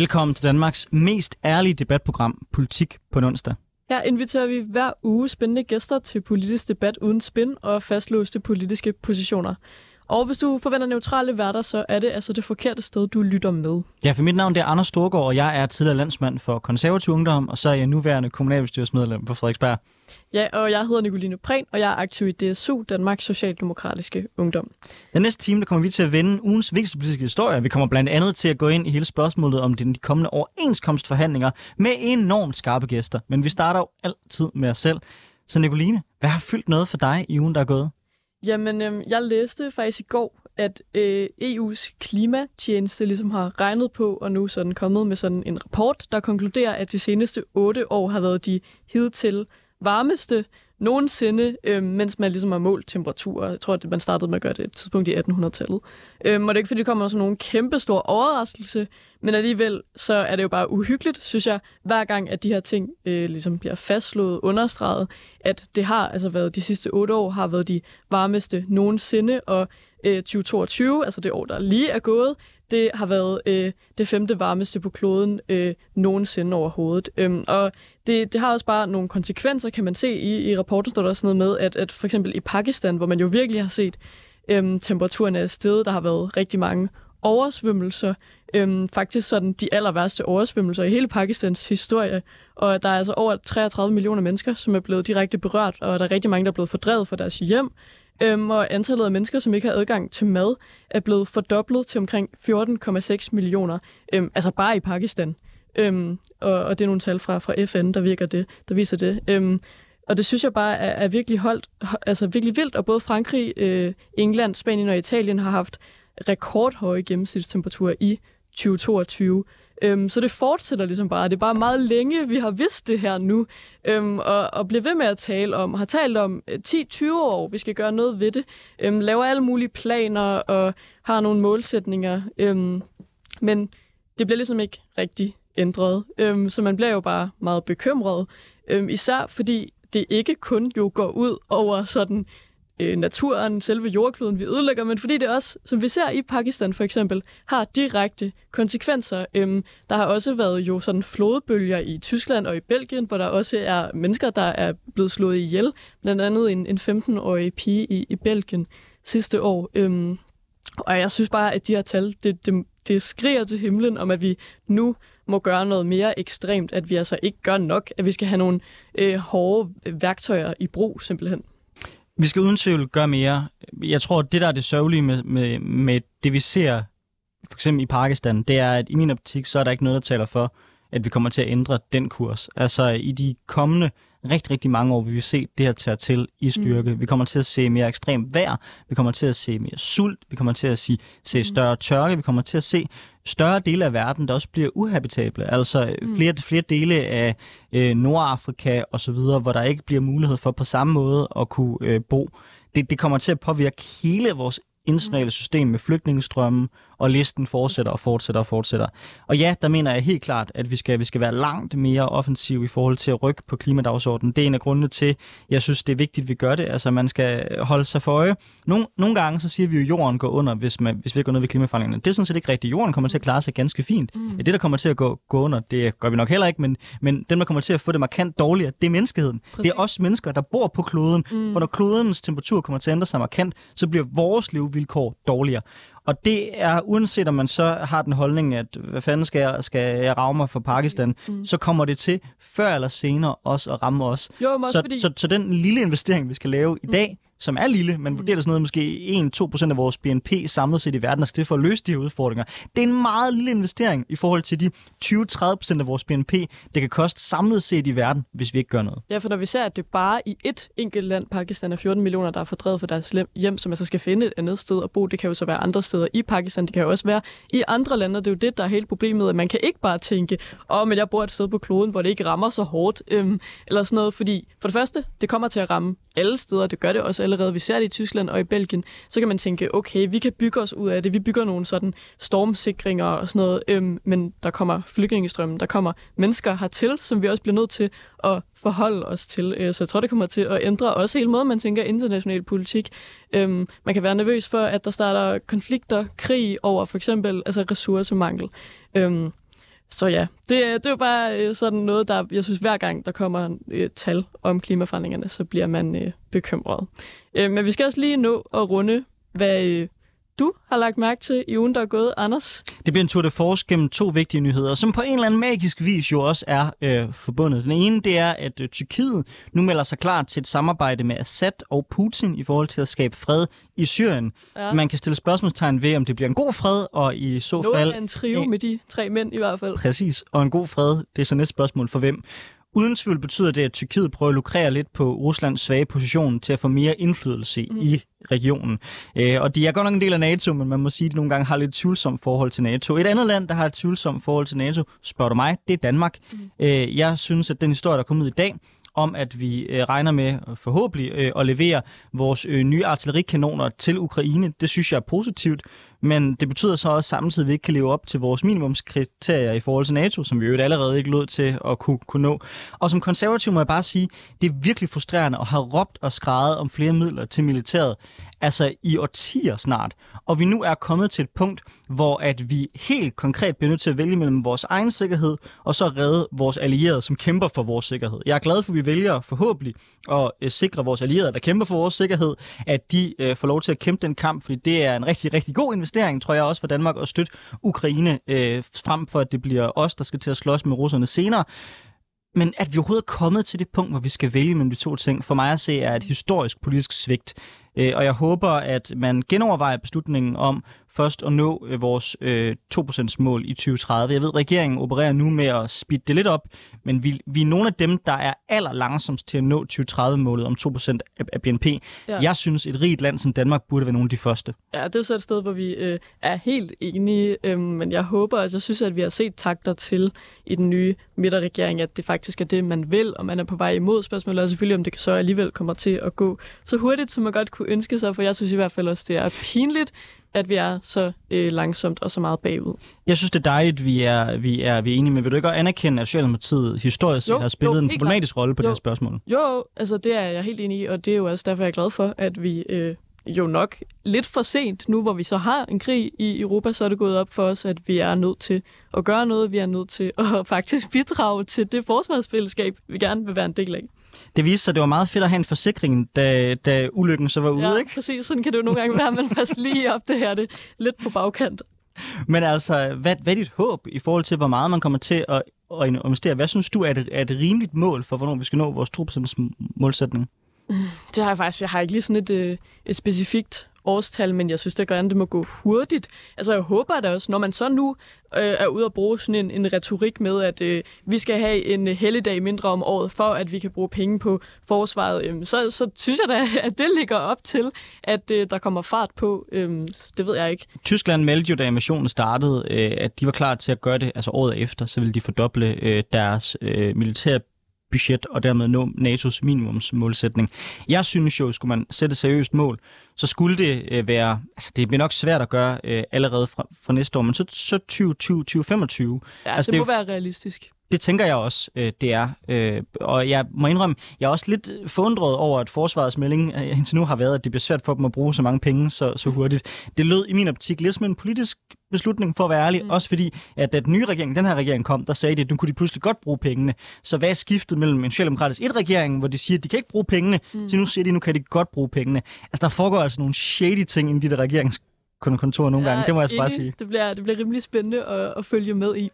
Velkommen til Danmarks mest ærlige debatprogram, Politik på en onsdag. Her inviterer vi hver uge spændende gæster til politisk debat uden spin og fastlåste politiske positioner. Og hvis du forventer neutrale værter, så er det altså det forkerte sted, du lytter med. Ja, for mit navn det er Anders Storgård, og jeg er tidligere landsmand for konservativ ungdom, og så er jeg nuværende kommunalbestyrelsesmedlem på Frederiksberg. Ja, og jeg hedder Nicoline Prehn, og jeg er aktiv i DSU, Danmarks Socialdemokratiske Ungdom. Den næste time der kommer vi til at vende ugens vigtigste politiske historie. Vi kommer blandt andet til at gå ind i hele spørgsmålet om de kommende overenskomstforhandlinger med enormt skarpe gæster. Men vi starter jo altid med os selv. Så Nicoline, hvad har fyldt noget for dig i ugen, der er gået? Jamen, øhm, jeg læste faktisk i går, at øh, EU's klimatjeneste ligesom har regnet på, og nu sådan kommet med sådan en rapport, der konkluderer, at de seneste otte år har været de hidtil varmeste nogensinde, øh, mens man ligesom har målt temperaturer. Jeg tror, at man startede med at gøre det et tidspunkt i 1800-tallet. Øh, og det er ikke, fordi det kommer som nogen kæmpe stor overraskelse, men alligevel så er det jo bare uhyggeligt, synes jeg, hver gang, at de her ting øh, ligesom bliver fastslået, understreget, at det har altså været de sidste otte år, har været de varmeste nogensinde, og øh, 2022, altså det år, der lige er gået, det har været øh, det femte varmeste på kloden øh, nogensinde overhovedet. Øhm, og det, det har også bare nogle konsekvenser, kan man se. I, i rapporten står der også noget med, at, at for eksempel i Pakistan, hvor man jo virkelig har set øhm, temperaturen er steget, der har været rigtig mange oversvømmelser. Øhm, faktisk sådan de aller værste oversvømmelser i hele Pakistans historie. Og der er altså over 33 millioner mennesker, som er blevet direkte berørt, og der er rigtig mange, der er blevet fordrevet fra deres hjem. Øhm, og antallet af mennesker, som ikke har adgang til mad, er blevet fordoblet til omkring 14,6 millioner. Øhm, altså bare i Pakistan. Øhm, og, og det er nogle tal fra, fra FN, der, virker det, der viser det. Øhm, og det synes jeg bare er, er virkelig holdt, altså virkelig vildt, og både Frankrig, øh, England, Spanien og Italien har haft rekordhøje gennemsnitstemperaturer i 2022. Øhm, så det fortsætter ligesom bare. Det er bare meget længe, vi har vidst det her nu, øhm, og, og bliver ved med at tale om, har talt om øh, 10-20 år, vi skal gøre noget ved det, øhm, laver alle mulige planer og har nogle målsætninger, øhm, men det bliver ligesom ikke rigtig ændret. Øhm, så man bliver jo bare meget bekymret, øhm, især fordi det ikke kun jo går ud over sådan øh, naturen, selve jordkloden, vi ødelægger, men fordi det også, som vi ser i Pakistan for eksempel, har direkte konsekvenser. Øhm, der har også været jo sådan flodbølger i Tyskland og i Belgien, hvor der også er mennesker, der er blevet slået ihjel. Blandt andet en, en 15-årig pige i, i Belgien sidste år. Øhm, og jeg synes bare, at de her tal, det, det, det skriger til himlen om, at vi nu må gøre noget mere ekstremt, at vi altså ikke gør nok, at vi skal have nogle øh, hårde værktøjer i brug simpelthen. Vi skal uden tvivl gøre mere. Jeg tror, det der er det sørgelige med, med, med det, vi ser for eksempel i Pakistan, det er, at i min optik, så er der ikke noget, der taler for, at vi kommer til at ændre den kurs. Altså i de kommende rigtig, rigtig mange år vil vi se det her tage til i styrke. Mm. Vi kommer til at se mere ekstremt vejr, vi kommer til at se mere sult, vi kommer til at se, se mm. større tørke, vi kommer til at se større dele af verden, der også bliver uhabitable. Altså mm. flere, flere dele af øh, Nordafrika og så videre, hvor der ikke bliver mulighed for på samme måde at kunne øh, bo. Det, det kommer til at påvirke hele vores internationale system med flygtningestrømmen og listen fortsætter og fortsætter og fortsætter. Og ja, der mener jeg helt klart, at vi skal, vi skal være langt mere offensiv i forhold til at rykke på klimadagsordenen. Det er en af grundene til, jeg synes, det er vigtigt, at vi gør det. Altså, man skal holde sig for øje. Nogle, nogle gange så siger vi jo, at jorden går under, hvis, man, hvis vi går ned ved klimaforandringerne. Det er sådan set ikke rigtigt. Jorden kommer til at klare sig ganske fint. Mm. Det, der kommer til at gå, gå under, det gør vi nok heller ikke, men, men dem, der kommer til at få det markant dårligere, det er menneskeheden. Præcis. Det er os mennesker, der bor på kloden. Mm. For når klodens temperatur kommer til at ændre sig markant, så bliver vores levevilkår dårligere. Og det er, uanset om man så har den holdning, at hvad fanden skal jeg, skal jeg rave mig for Pakistan, mm. så kommer det til før eller senere også at ramme os. Jo, så, fordi... så, så den lille investering, vi skal lave i mm. Som er lille, men vurderer det sådan noget måske 1-2% af vores BNP samlet set i verden, altså det for at løse de her udfordringer. Det er en meget lille investering i forhold til de 20-30% af vores BNP, det kan koste samlet set i verden, hvis vi ikke gør noget. Ja, for når vi ser, at det bare i et enkelt land, Pakistan, er 14 millioner, der er fordrevet fra deres hjem, som altså skal finde et andet sted at bo, det kan jo så være andre steder i Pakistan, det kan jo også være i andre lande, det er jo det, der er helt problemet, at man kan ikke bare tænke, åh, oh, men jeg bor et sted på kloden, hvor det ikke rammer så hårdt, øhm, eller sådan noget, fordi for det første, det kommer til at ramme alle steder, det gør det også allerede, vi ser det i Tyskland og i Belgien, så kan man tænke, okay, vi kan bygge os ud af det, vi bygger nogle sådan stormsikringer og sådan noget, øhm, men der kommer flygtningestrømmen, der kommer mennesker hertil, som vi også bliver nødt til at forholde os til. Øh, så jeg tror, det kommer til at ændre også hele måden, man tænker international politik. Øhm, man kan være nervøs for, at der starter konflikter, krig over for eksempel altså ressourcemangel. Øhm, så ja, det, øh, det er jo bare øh, sådan noget, der, jeg synes, hver gang der kommer et tal om klimaforandringerne, så bliver man øh, bekymret. Øh, men vi skal også lige nå at runde, hvad øh, du har lagt mærke til i ugen, der er gået, Anders. Det bliver en tour de force gennem to vigtige nyheder, som på en eller anden magisk vis jo også er øh, forbundet. Den ene, det er, at øh, Tyrkiet nu melder sig klar til et samarbejde med Assad og Putin i forhold til at skabe fred i Syrien. Ja. Man kan stille spørgsmålstegn ved, om det bliver en god fred, og i så Noget fald... af en trio øh, med de tre mænd i hvert fald. Præcis, og en god fred, det er så næste spørgsmål for hvem. Uden tvivl betyder det, at Tyrkiet prøver at lukrere lidt på Ruslands svage position til at få mere indflydelse mm. i regionen. Øh, og de er godt nok en del af NATO, men man må sige, at de nogle gange har lidt tvivlsomt forhold til NATO. Et andet land, der har et tvivlsomt forhold til NATO, spørger du mig, det er Danmark. Mm. Øh, jeg synes, at den historie, der er kommet ud i dag, om at vi øh, regner med øh, forhåbentlig øh, at levere vores øh, nye artillerikanoner til Ukraine. Det synes jeg er positivt, men det betyder så også samtidig, at vi ikke kan leve op til vores minimumskriterier i forhold til NATO, som vi jo allerede ikke lod til at kunne, kunne nå. Og som konservativ må jeg bare sige, det er virkelig frustrerende at have råbt og skrejet om flere midler til militæret, altså i årtier snart. Og vi nu er kommet til et punkt, hvor at vi helt konkret bliver nødt til at vælge mellem vores egen sikkerhed og så redde vores allierede, som kæmper for vores sikkerhed. Jeg er glad for, at vi vælger forhåbentlig at øh, sikre vores allierede, der kæmper for vores sikkerhed, at de øh, får lov til at kæmpe den kamp, fordi det er en rigtig, rigtig god investering, tror jeg også for Danmark at støtte Ukraine øh, frem for, at det bliver os, der skal til at slås med russerne senere. Men at vi overhovedet er kommet til det punkt, hvor vi skal vælge mellem de to ting, for mig at se er et historisk politisk svigt. Øh, Og jeg håber, at man genovervejer beslutningen om først at nå øh, vores øh, 2%-mål i 2030. Jeg ved, at regeringen opererer nu med at speede det lidt op, men vi, vi er nogle af dem, der er aller langsomst til at nå 2030-målet om 2% af, af BNP. Ja. Jeg synes, et rigt land som Danmark burde være nogle af de første. Ja, det er så et sted, hvor vi øh, er helt enige, øh, men jeg håber, altså jeg synes, at vi har set takter til i den nye midterregering, at det faktisk er det, man vil, og man er på vej imod spørgsmålet, og selvfølgelig om det så alligevel kommer til at gå så hurtigt, som man godt kunne ønske sig, for jeg synes i hvert fald også, det er pinligt, at vi er så øh, langsomt og så meget bagud. Jeg synes, det er dejligt, at vi er, vi er, vi er enige, men vil du ikke anerkende, at Socialdemokratiet historisk Jo, har spillet jo, en problematisk rolle på Jo. det her spørgsmål? Jo, altså det er jeg helt enig i, og det er jo også derfor, jeg er glad for, at vi øh, jo nok lidt for sent, nu hvor vi så har en krig i Europa, så er det gået op for os, at vi er nødt til at gøre noget. Vi er nødt til at faktisk bidrage til det forsvarsfællesskab, vi gerne vil være en del af. Det viste sig, at det var meget fedt at have en forsikring, da, da ulykken så var ude, ja, ikke? præcis. Sådan kan det jo nogle gange være, men først lige op det her, det lidt på bagkant. Men altså, hvad, hvad er dit håb i forhold til, hvor meget man kommer til at, at investere? Hvad synes du er et, er et rimeligt mål for, hvornår vi skal nå vores 2% målsætning? Det har jeg faktisk. Jeg har ikke lige sådan et, øh, et specifikt årstal, men jeg synes da gerne, det må gå hurtigt. Altså, jeg håber da også, når man så nu øh, er ude at bruge sådan en, en retorik med, at øh, vi skal have en helligdag mindre om året, for at vi kan bruge penge på forsvaret, øh, så, så synes jeg da, at det ligger op til, at øh, der kommer fart på. Øh, det ved jeg ikke. Tyskland meldte jo, da invasionen startede, øh, at de var klar til at gøre det, altså året efter, så ville de fordoble øh, deres øh, militære budget og dermed nå NATO's minimumsmålsætning. Jeg synes jo, skulle man sætte et seriøst mål, så skulle det øh, være, altså det bliver nok svært at gøre øh, allerede fra, fra næste år, men så, så 2020, 2025. Ja, Altså, det, det må jo- være realistisk. Det tænker jeg også, øh, det er. Øh, og jeg må indrømme, jeg er også lidt forundret over, at forsvarets melding øh, indtil nu har været, at det bliver svært for dem at bruge så mange penge så, så hurtigt. Det lød i min optik lidt som en politisk beslutning, for at være ærlig. Mm. Også fordi, at da den nye regering, den her regering kom, der sagde de, at nu kunne de pludselig godt bruge pengene. Så hvad er skiftet mellem en socialdemokratisk et-regering, hvor de siger, at de kan ikke bruge pengene, mm. til nu siger de, at nu kan de godt bruge pengene. Altså, der foregår altså nogle shady ting inden de der regeringskontorer nogle gange. Det må jeg altså bare sige. Det bliver, det bliver rimelig spændende at, at følge med i.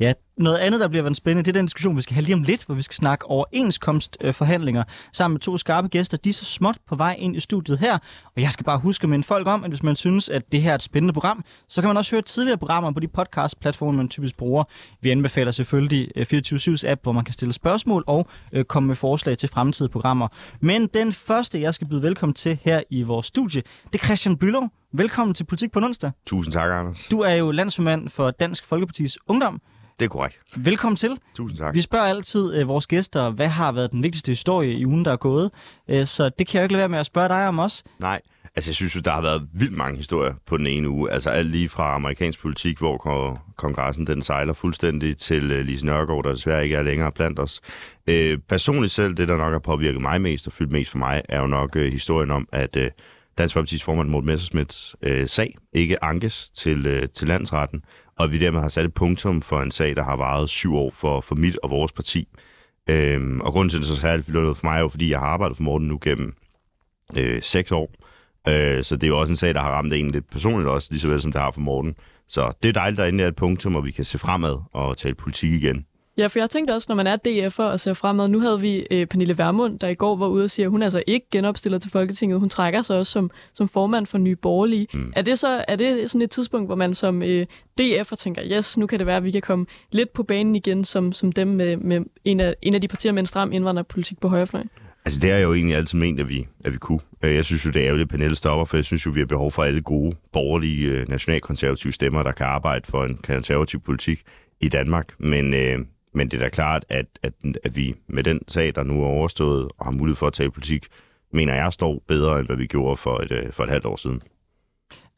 Ja, noget andet, der bliver været spændende, det er den diskussion, vi skal have lige om lidt, hvor vi skal snakke overenskomstforhandlinger sammen med to skarpe gæster. De er så småt på vej ind i studiet her, og jeg skal bare huske at minde folk om, at hvis man synes, at det her er et spændende program, så kan man også høre tidligere programmer på de podcast-platforme, man typisk bruger. Vi anbefaler selvfølgelig øh, 24-7's app, hvor man kan stille spørgsmål og øh, komme med forslag til fremtidige programmer. Men den første, jeg skal byde velkommen til her i vores studie, det er Christian Bylov. Velkommen til Politik på onsdag. Tusind tak, Anders. Du er jo landsformand for Dansk Folkepartis Ungdom. Det er korrekt. Velkommen til. Tusind tak. Vi spørger altid øh, vores gæster, hvad har været den vigtigste historie i ugen, der er gået. Øh, så det kan jeg jo ikke lade være med at spørge dig om også. Nej, altså jeg synes jo, der har været vildt mange historier på den ene uge. Altså alt lige fra amerikansk politik, hvor ko- kongressen den sejler fuldstændig, til uh, Lise Nørgaard, der desværre ikke er længere blandt os. Øh, personligt selv, det der nok har påvirket mig mest og fyldt mest for mig, er jo nok uh, historien om, at uh, Dansk Folkeparti's formand Morten Messersmiths øh, sag ikke ankes til, øh, til landsretten, og vi dermed har sat et punktum for en sag, der har varet syv år for, for mit og vores parti. Øhm, og grunden til, at det er så særligt for mig, er jo, fordi jeg har arbejdet for Morten nu gennem øh, seks år. Øh, så det er jo også en sag, der har ramt en lidt personligt også, lige så vel som det har for Morten. Så det er dejligt, at der endelig er et punktum, og vi kan se fremad og tale politik igen. Ja, for jeg tænkte også, når man er DF'er og ser fremad, nu havde vi øh, Pernille Vermund, der i går var ude og sige, at hun altså ikke genopstiller til Folketinget. Hun trækker sig også som, som formand for Nye Borgerlige. Mm. Er det så er det sådan et tidspunkt, hvor man som øh, DF'er tænker, yes, nu kan det være, at vi kan komme lidt på banen igen, som, som dem med, med en, af, en af de partier med en stram indvandrerpolitik på højrefløjen? Altså, det er jo egentlig altid ment, at vi, at vi kunne. Øh, jeg synes jo, det er ærgerligt, at Pernille stopper, for jeg synes jo, vi har behov for alle gode, borgerlige, øh, nationalkonservative stemmer, der kan arbejde for en konservativ politik i Danmark. Men, øh, men det er da klart, at, at, at vi med den sag, der nu er overstået og har mulighed for at tale politik, mener jeg står bedre, end hvad vi gjorde for et, øh, for et halvt år siden.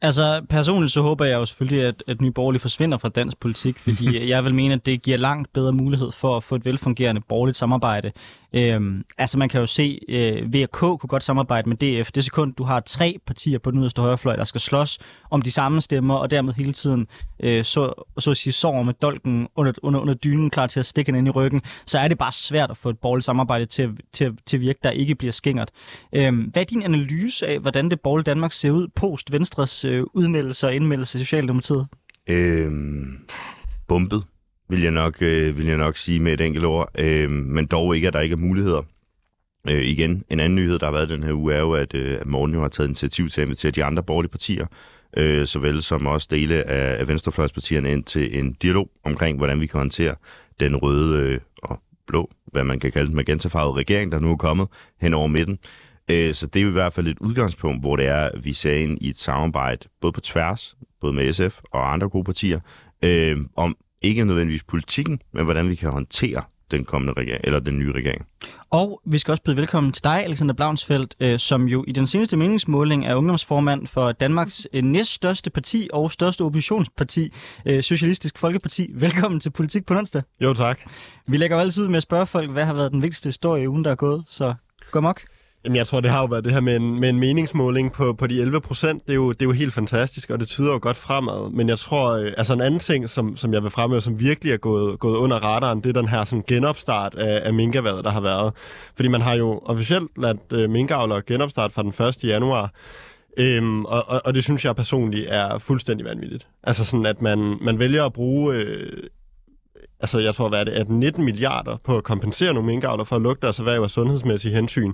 Altså personligt så håber jeg jo selvfølgelig, at, at Nye Borgerlige forsvinder fra dansk politik, fordi jeg vil mene, at det giver langt bedre mulighed for at få et velfungerende borgerligt samarbejde. Øhm, altså man kan jo se, øh, VK kunne godt samarbejde med DF. Det sekund, du har tre partier på den yderste højrefløj, der skal slås om de samme stemmer, og dermed hele tiden øh, så, så at sige, sover med dolken under, under, under dynen, klar til at stikke den ind i ryggen, så er det bare svært at få et borgerligt samarbejde til, til, til virke, der ikke bliver skingert. Øhm, hvad er din analyse af, hvordan det borgerlige Danmark ser ud post Venstres øh, udmeldelse og indmeldelse i Socialdemokratiet? Øhm, bumpet vil jeg nok, øh, vil jeg nok sige med et enkelt ord, øh, men dog ikke, at der ikke er muligheder. Øh, igen, en anden nyhed, der har været den her uge, er jo, at, øh, at Morten jo har taget initiativ til at invitere de andre borgerlige partier, øh, såvel som også dele af, af venstrefløjspartierne ind til en dialog omkring, hvordan vi kan håndtere den røde øh, og blå, hvad man kan kalde den magentafarvede regering, der nu er kommet hen over midten. Øh, så det er jo i hvert fald et udgangspunkt, hvor det er, at vi ser ind i et samarbejde, både på tværs, både med SF og andre gode partier, øh, om ikke nødvendigvis politikken, men hvordan vi kan håndtere den kommende regering, eller den nye regering. Og vi skal også byde velkommen til dig, Alexander Blaunsfeldt, øh, som jo i den seneste meningsmåling er ungdomsformand for Danmarks øh, næststørste parti og største oppositionsparti, øh, Socialistisk Folkeparti. Velkommen til Politik på onsdag. Jo, tak. Vi lægger jo altid med at spørge folk, hvad har været den vigtigste historie i ugen, der er gået, så gå mok. Jamen, jeg tror, det har jo været det her med en, med en meningsmåling på, på de 11 procent. Det, er jo, det er jo helt fantastisk, og det tyder jo godt fremad. Men jeg tror, øh, altså en anden ting, som, som jeg vil fremhæve, som virkelig er gået, gået under radaren, det er den her sådan, genopstart af, af minkerværet, der har været. Fordi man har jo officielt ladt øh, minkavlere genopstart fra den 1. januar. Øhm, og, og, og det synes jeg personligt er fuldstændig vanvittigt. Altså sådan, at man, man vælger at bruge... Øh, altså jeg tror, hvad er det, at 19 milliarder på at kompensere nogle minkavler for at lukke deres erhverv af sundhedsmæssige hensyn.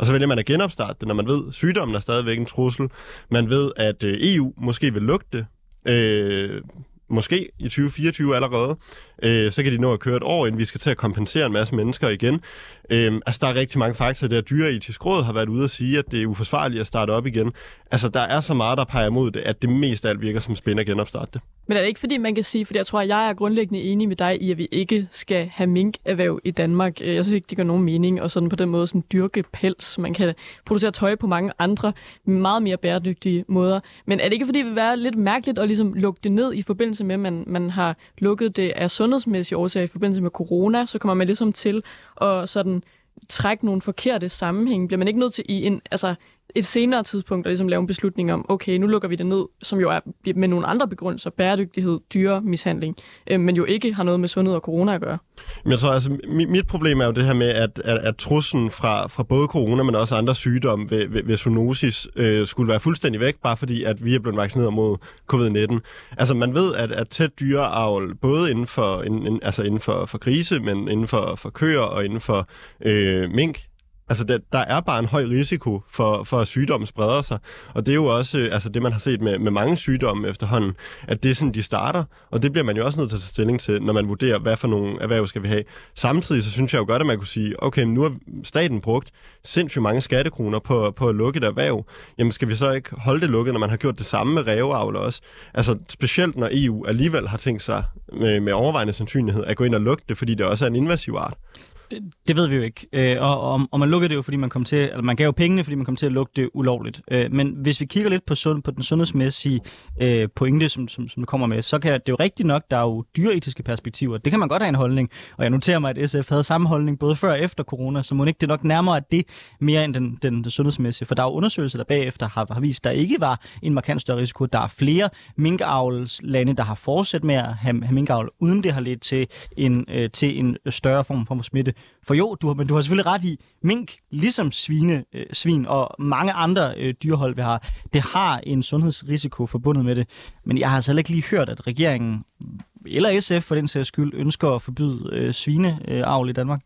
Og så vælger man at genopstarte det, når man ved, at sygdommen er stadigvæk en trussel. Man ved, at øh, EU måske vil lukke det. Øh, måske i 2024 allerede. Øh, så kan de nå at køre et år, inden vi skal til at kompensere en masse mennesker igen. Øh, altså, der er rigtig mange faktorer. der. dyreetisk råd har været ude at sige, at det er uforsvarligt at starte op igen. Altså, der er så meget, der peger imod det, at det mest af alt virker som spændende at genopstarte det. Men er det ikke fordi, man kan sige, for jeg tror, at jeg er grundlæggende enig med dig i, at vi ikke skal have minkerhverv i Danmark. Øh, jeg synes ikke, det gør nogen mening, og sådan på den måde sådan dyrke pels. Man kan producere tøj på mange andre, meget mere bæredygtige måder. Men er det ikke fordi, det vil være lidt mærkeligt at ligesom lukke det ned i forbindelse med, at man, man har lukket det af sundhedsmæssige årsager i forbindelse med corona, så kommer man ligesom til at sådan trække nogle forkerte sammenhæng. Bliver man ikke nødt til i en, altså, et senere tidspunkt at ligesom lave en beslutning om, okay, nu lukker vi det ned, som jo er med nogle andre begrundelser, bæredygtighed, dyre, mishandling, øh, men jo ikke har noget med sundhed og corona at gøre. Men jeg tror, altså, mit problem er jo det her med, at, at, at truslen fra, fra både corona, men også andre sygdomme ved, ved, ved zoonosis øh, skulle være fuldstændig væk, bare fordi, at vi er blevet vaccineret mod covid-19. Altså, man ved, at, at tæt dyreavl, både inden for, inden, altså inden for, for grise, men inden for, for køer og inden for øh, mink, Altså, der, der er bare en høj risiko for, for, at sygdommen spreder sig. Og det er jo også øh, altså, det, man har set med, med mange sygdomme efterhånden, at det er sådan, de starter. Og det bliver man jo også nødt til at tage stilling til, når man vurderer, hvad for nogle erhverv skal vi have. Samtidig så synes jeg jo godt, at man kunne sige, okay, nu har staten brugt sindssygt mange skattekroner på, på at lukke et erhverv. Jamen, skal vi så ikke holde det lukket, når man har gjort det samme med ræveavl også? Altså, specielt når EU alligevel har tænkt sig med, med overvejende sandsynlighed at gå ind og lukke det, fordi det også er en invasiv art det, det ved vi jo ikke. Øh, og, og, og man lukkede det jo, fordi man kom til, eller man gav jo pengene, fordi man kom til at lukke det ulovligt. Øh, men hvis vi kigger lidt på, sund, på den sundhedsmæssige øh, pointe, som, som, som du kommer med, så kan det jo rigtigt nok, der er jo dyretiske perspektiver. Det kan man godt have en holdning. Og jeg noterer mig, at SF havde samme holdning både før og efter corona, så må ikke det nok nærmere at det mere end den, den, den sundhedsmæssige. For der er jo undersøgelser, der bagefter har, har vist, at der ikke var en markant større risiko. Der er flere minkavlslande, der har fortsat med at have, have minkavl, uden det har ledt til en, øh, til en større form, form for smitte. For jo, du har, men du har selvfølgelig ret i, mink, ligesom svine, øh, svin og mange andre øh, dyrehold, vi har, det har en sundhedsrisiko forbundet med det. Men jeg har altså ikke lige hørt, at regeringen, eller SF for den sags skyld, ønsker at forbyde øh, svineavl i Danmark.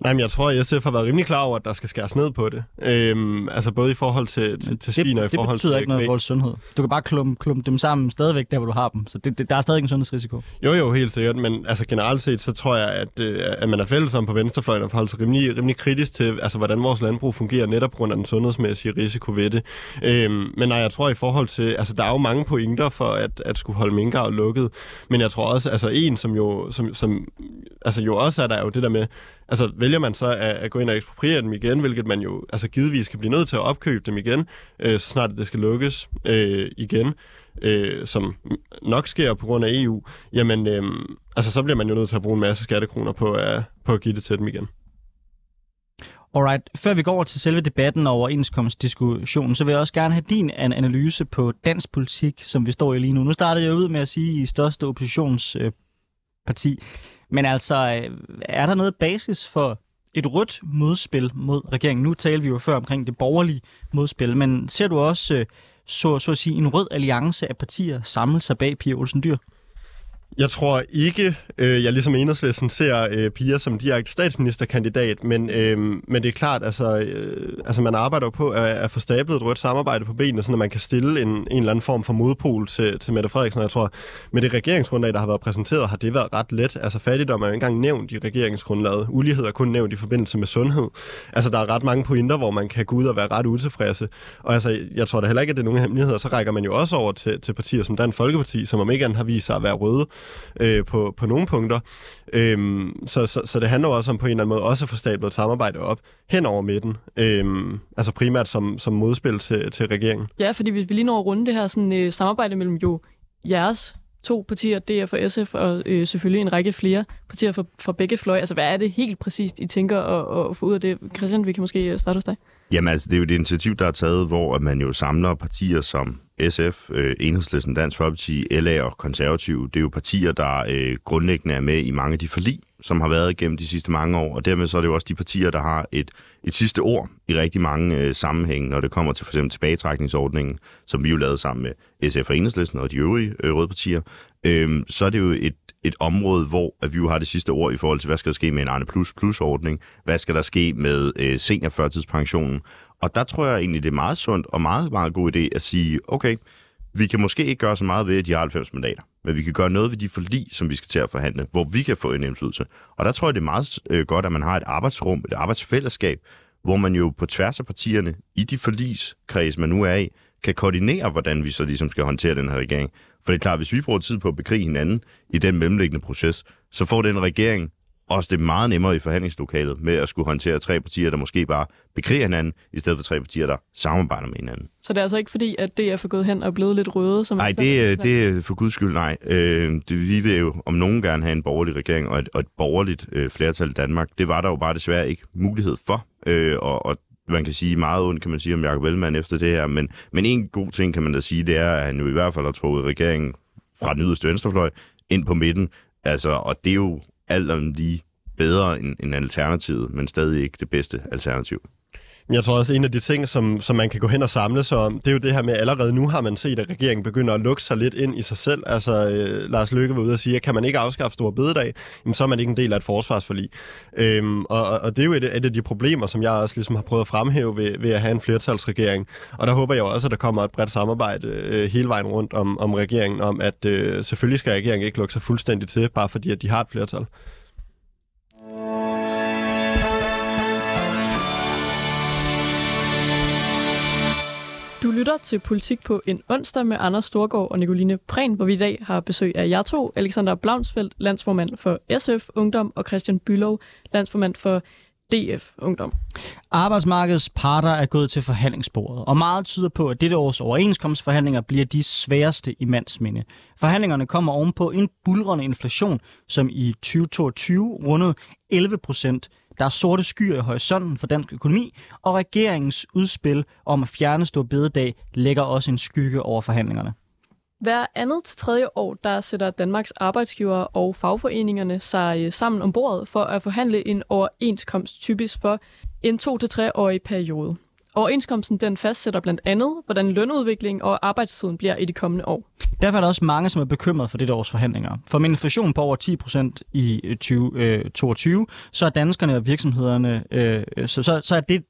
Nej, men jeg tror, at SF har været rimelig klar over, at der skal skæres ned på det. Øhm, altså både i forhold til, til, til svin og i det forhold til... Det betyder ikke noget i forhold til sundhed. Du kan bare klumpe, klumpe dem sammen stadigvæk der, hvor du har dem. Så det, det, der er stadig en sundhedsrisiko. Jo, jo, helt sikkert. Men altså generelt set, så tror jeg, at, øh, at man er fælles om på venstrefløjen og forholder sig rimelig, rimelig kritisk til, altså, hvordan vores landbrug fungerer netop grund af den sundhedsmæssige risiko ved det. Øhm, men nej, jeg tror i forhold til... Altså, der er jo mange pointer for at, at skulle holde minkavl lukket. Men jeg tror også, altså en, som jo, som, som, altså, jo også er der jo det der med, Altså, vælger man så at, at gå ind og ekspropriere dem igen, hvilket man jo altså givetvis kan blive nødt til at opkøbe dem igen, øh, så snart det skal lukkes øh, igen, øh, som nok sker på grund af EU, jamen, øh, altså, så bliver man jo nødt til at bruge en masse skattekroner på, at, på at give det til dem igen. Alright, før vi går over til selve debatten og overenskomstdiskussionen, så vil jeg også gerne have din analyse på dansk politik, som vi står i lige nu. Nu startede jeg ud med at sige i største oppositionsparti, men altså, øh, er der noget basis for et rødt modspil mod regeringen? Nu talte vi jo før omkring det borgerlige modspil, men ser du også, øh, så, så at sige, en rød alliance af partier samle sig bag Pia Olsen Dyr? Jeg tror ikke, øh, jeg ligesom enhedslisten ser øh, Pia som direkte statsministerkandidat, men, øh, men det er klart, altså, øh, altså man arbejder på at, at få stablet et rødt samarbejde på benene, så man kan stille en, en eller anden form for modpol til, til Mette Frederiksen. Jeg tror, med det regeringsgrundlag, der har været præsenteret, har det været ret let. Altså fattigdom er jo ikke engang nævnt i regeringsgrundlaget. Ulighed er kun nævnt i forbindelse med sundhed. Altså der er ret mange pointer, hvor man kan gå ud og være ret utilfredse. Og altså, jeg tror da heller ikke, at det er nogen hemmeligheder. Så rækker man jo også over til, til partier som Dansk Folkeparti, som om ikke andet har vist sig at være røde øh, på, på nogle punkter. Øhm, så, så, så det handler også om på en eller anden måde også at få stablet et samarbejde op hen over midten. Øhm, altså primært som, som modspil til, til regeringen. Ja, fordi hvis vi lige når at runde det her sådan, øh, samarbejde mellem jo jeres to partier, DF og SF, og øh, selvfølgelig en række flere partier for, for begge fløje. Altså, hvad er det helt præcist, I tænker at, at få ud af det? Christian, vi kan måske starte hos dig. Jamen altså, det er jo et initiativ, der er taget, hvor man jo samler partier som SF, øh, Enhedslisten, Dansk Folkeparti, LA og Konservative. Det er jo partier, der øh, grundlæggende er med i mange af de forlig, som har været igennem de sidste mange år, og dermed så er det jo også de partier, der har et, et sidste ord i rigtig mange øh, sammenhænge, når det kommer til for eksempel tilbagetrækningsordningen, som vi jo lavede sammen med SF og Enhedslisten og de øvrige øh, røde partier. Øh, så er det jo et, et område, hvor at vi jo har det sidste ord i forhold til, hvad skal der ske med en Arne Plus Plus-ordning, hvad skal der ske med øh, seniorførtidspensionen, og der tror jeg egentlig, det er meget sundt og meget, meget god idé at sige, okay, vi kan måske ikke gøre så meget ved, at de har 90 mandater, men vi kan gøre noget ved de forlig, som vi skal til at forhandle, hvor vi kan få en indflydelse. Og der tror jeg, det er meget øh, godt, at man har et arbejdsrum, et arbejdsfællesskab, hvor man jo på tværs af partierne i de forligskreds, man nu er i, kan koordinere, hvordan vi så ligesom skal håndtere den her regering. For det er klart, hvis vi bruger tid på at bekrige hinanden i den mellemliggende proces, så får den regering også det er meget nemmere i forhandlingslokalet med at skulle håndtere tre partier, der måske bare bekriger hinanden, i stedet for tre partier, der samarbejder med hinanden. Så det er altså ikke fordi, at det er gået hen og blevet lidt røde? Som nej, det, det er for guds skyld nej. Øh, det, vi vil jo om nogen gerne have en borgerlig regering og et, og et borgerligt øh, flertal i Danmark. Det var der jo bare desværre ikke mulighed for. Øh, og, og man kan sige meget ondt, kan man sige om Jacob Ellemann efter det her, men, men en god ting kan man da sige, det er, at han jo i hvert fald har trukket regeringen fra den yderste venstrefløj ind på midten. Altså, og det er jo alt om lige bedre end, end alternativet, men stadig ikke det bedste alternativ. Jeg tror også, at en af de ting, som, som man kan gå hen og samle sig om, det er jo det her med, at allerede nu har man set, at regeringen begynder at lukke sig lidt ind i sig selv. Altså, øh, Lars Løkke var ude og sige, at kan man ikke afskaffe store bededag, jamen, så er man ikke en del af et forsvarsforlig. Øhm, og, og det er jo et, et af de problemer, som jeg også ligesom har prøvet at fremhæve ved, ved at have en flertalsregering. Og der håber jeg også, at der kommer et bredt samarbejde øh, hele vejen rundt om, om regeringen, om at øh, selvfølgelig skal regeringen ikke lukke sig fuldstændig til, bare fordi at de har et flertal. Du lytter til Politik på en onsdag med Anders Storgård og Nicoline Prehn, hvor vi i dag har besøg af jer to, Alexander Blaunsfeldt, landsformand for SF Ungdom, og Christian Bylov, landsformand for DF Ungdom. Arbejdsmarkedets parter er gået til forhandlingsbordet, og meget tyder på, at dette års overenskomstforhandlinger bliver de sværeste i mandsminde. Forhandlingerne kommer ovenpå en bulrende inflation, som i 2022 rundede 11 procent. Der er sorte skyer i horisonten for dansk økonomi, og regeringens udspil om at fjerne stor bededag lægger også en skygge over forhandlingerne. Hver andet til tredje år, der sætter Danmarks arbejdsgivere og fagforeningerne sig øh, sammen om bordet for at forhandle en overenskomst typisk for en to til tre årig periode. Overenskomsten den fastsætter blandt andet, hvordan lønudviklingen og arbejdstiden bliver i de kommende år. Derfor er der også mange, som er bekymret for dette års forhandlinger. For med inflation på over 10 procent i øh, 2022, øh, så er danskerne og virksomhederne, øh, så, så, så er det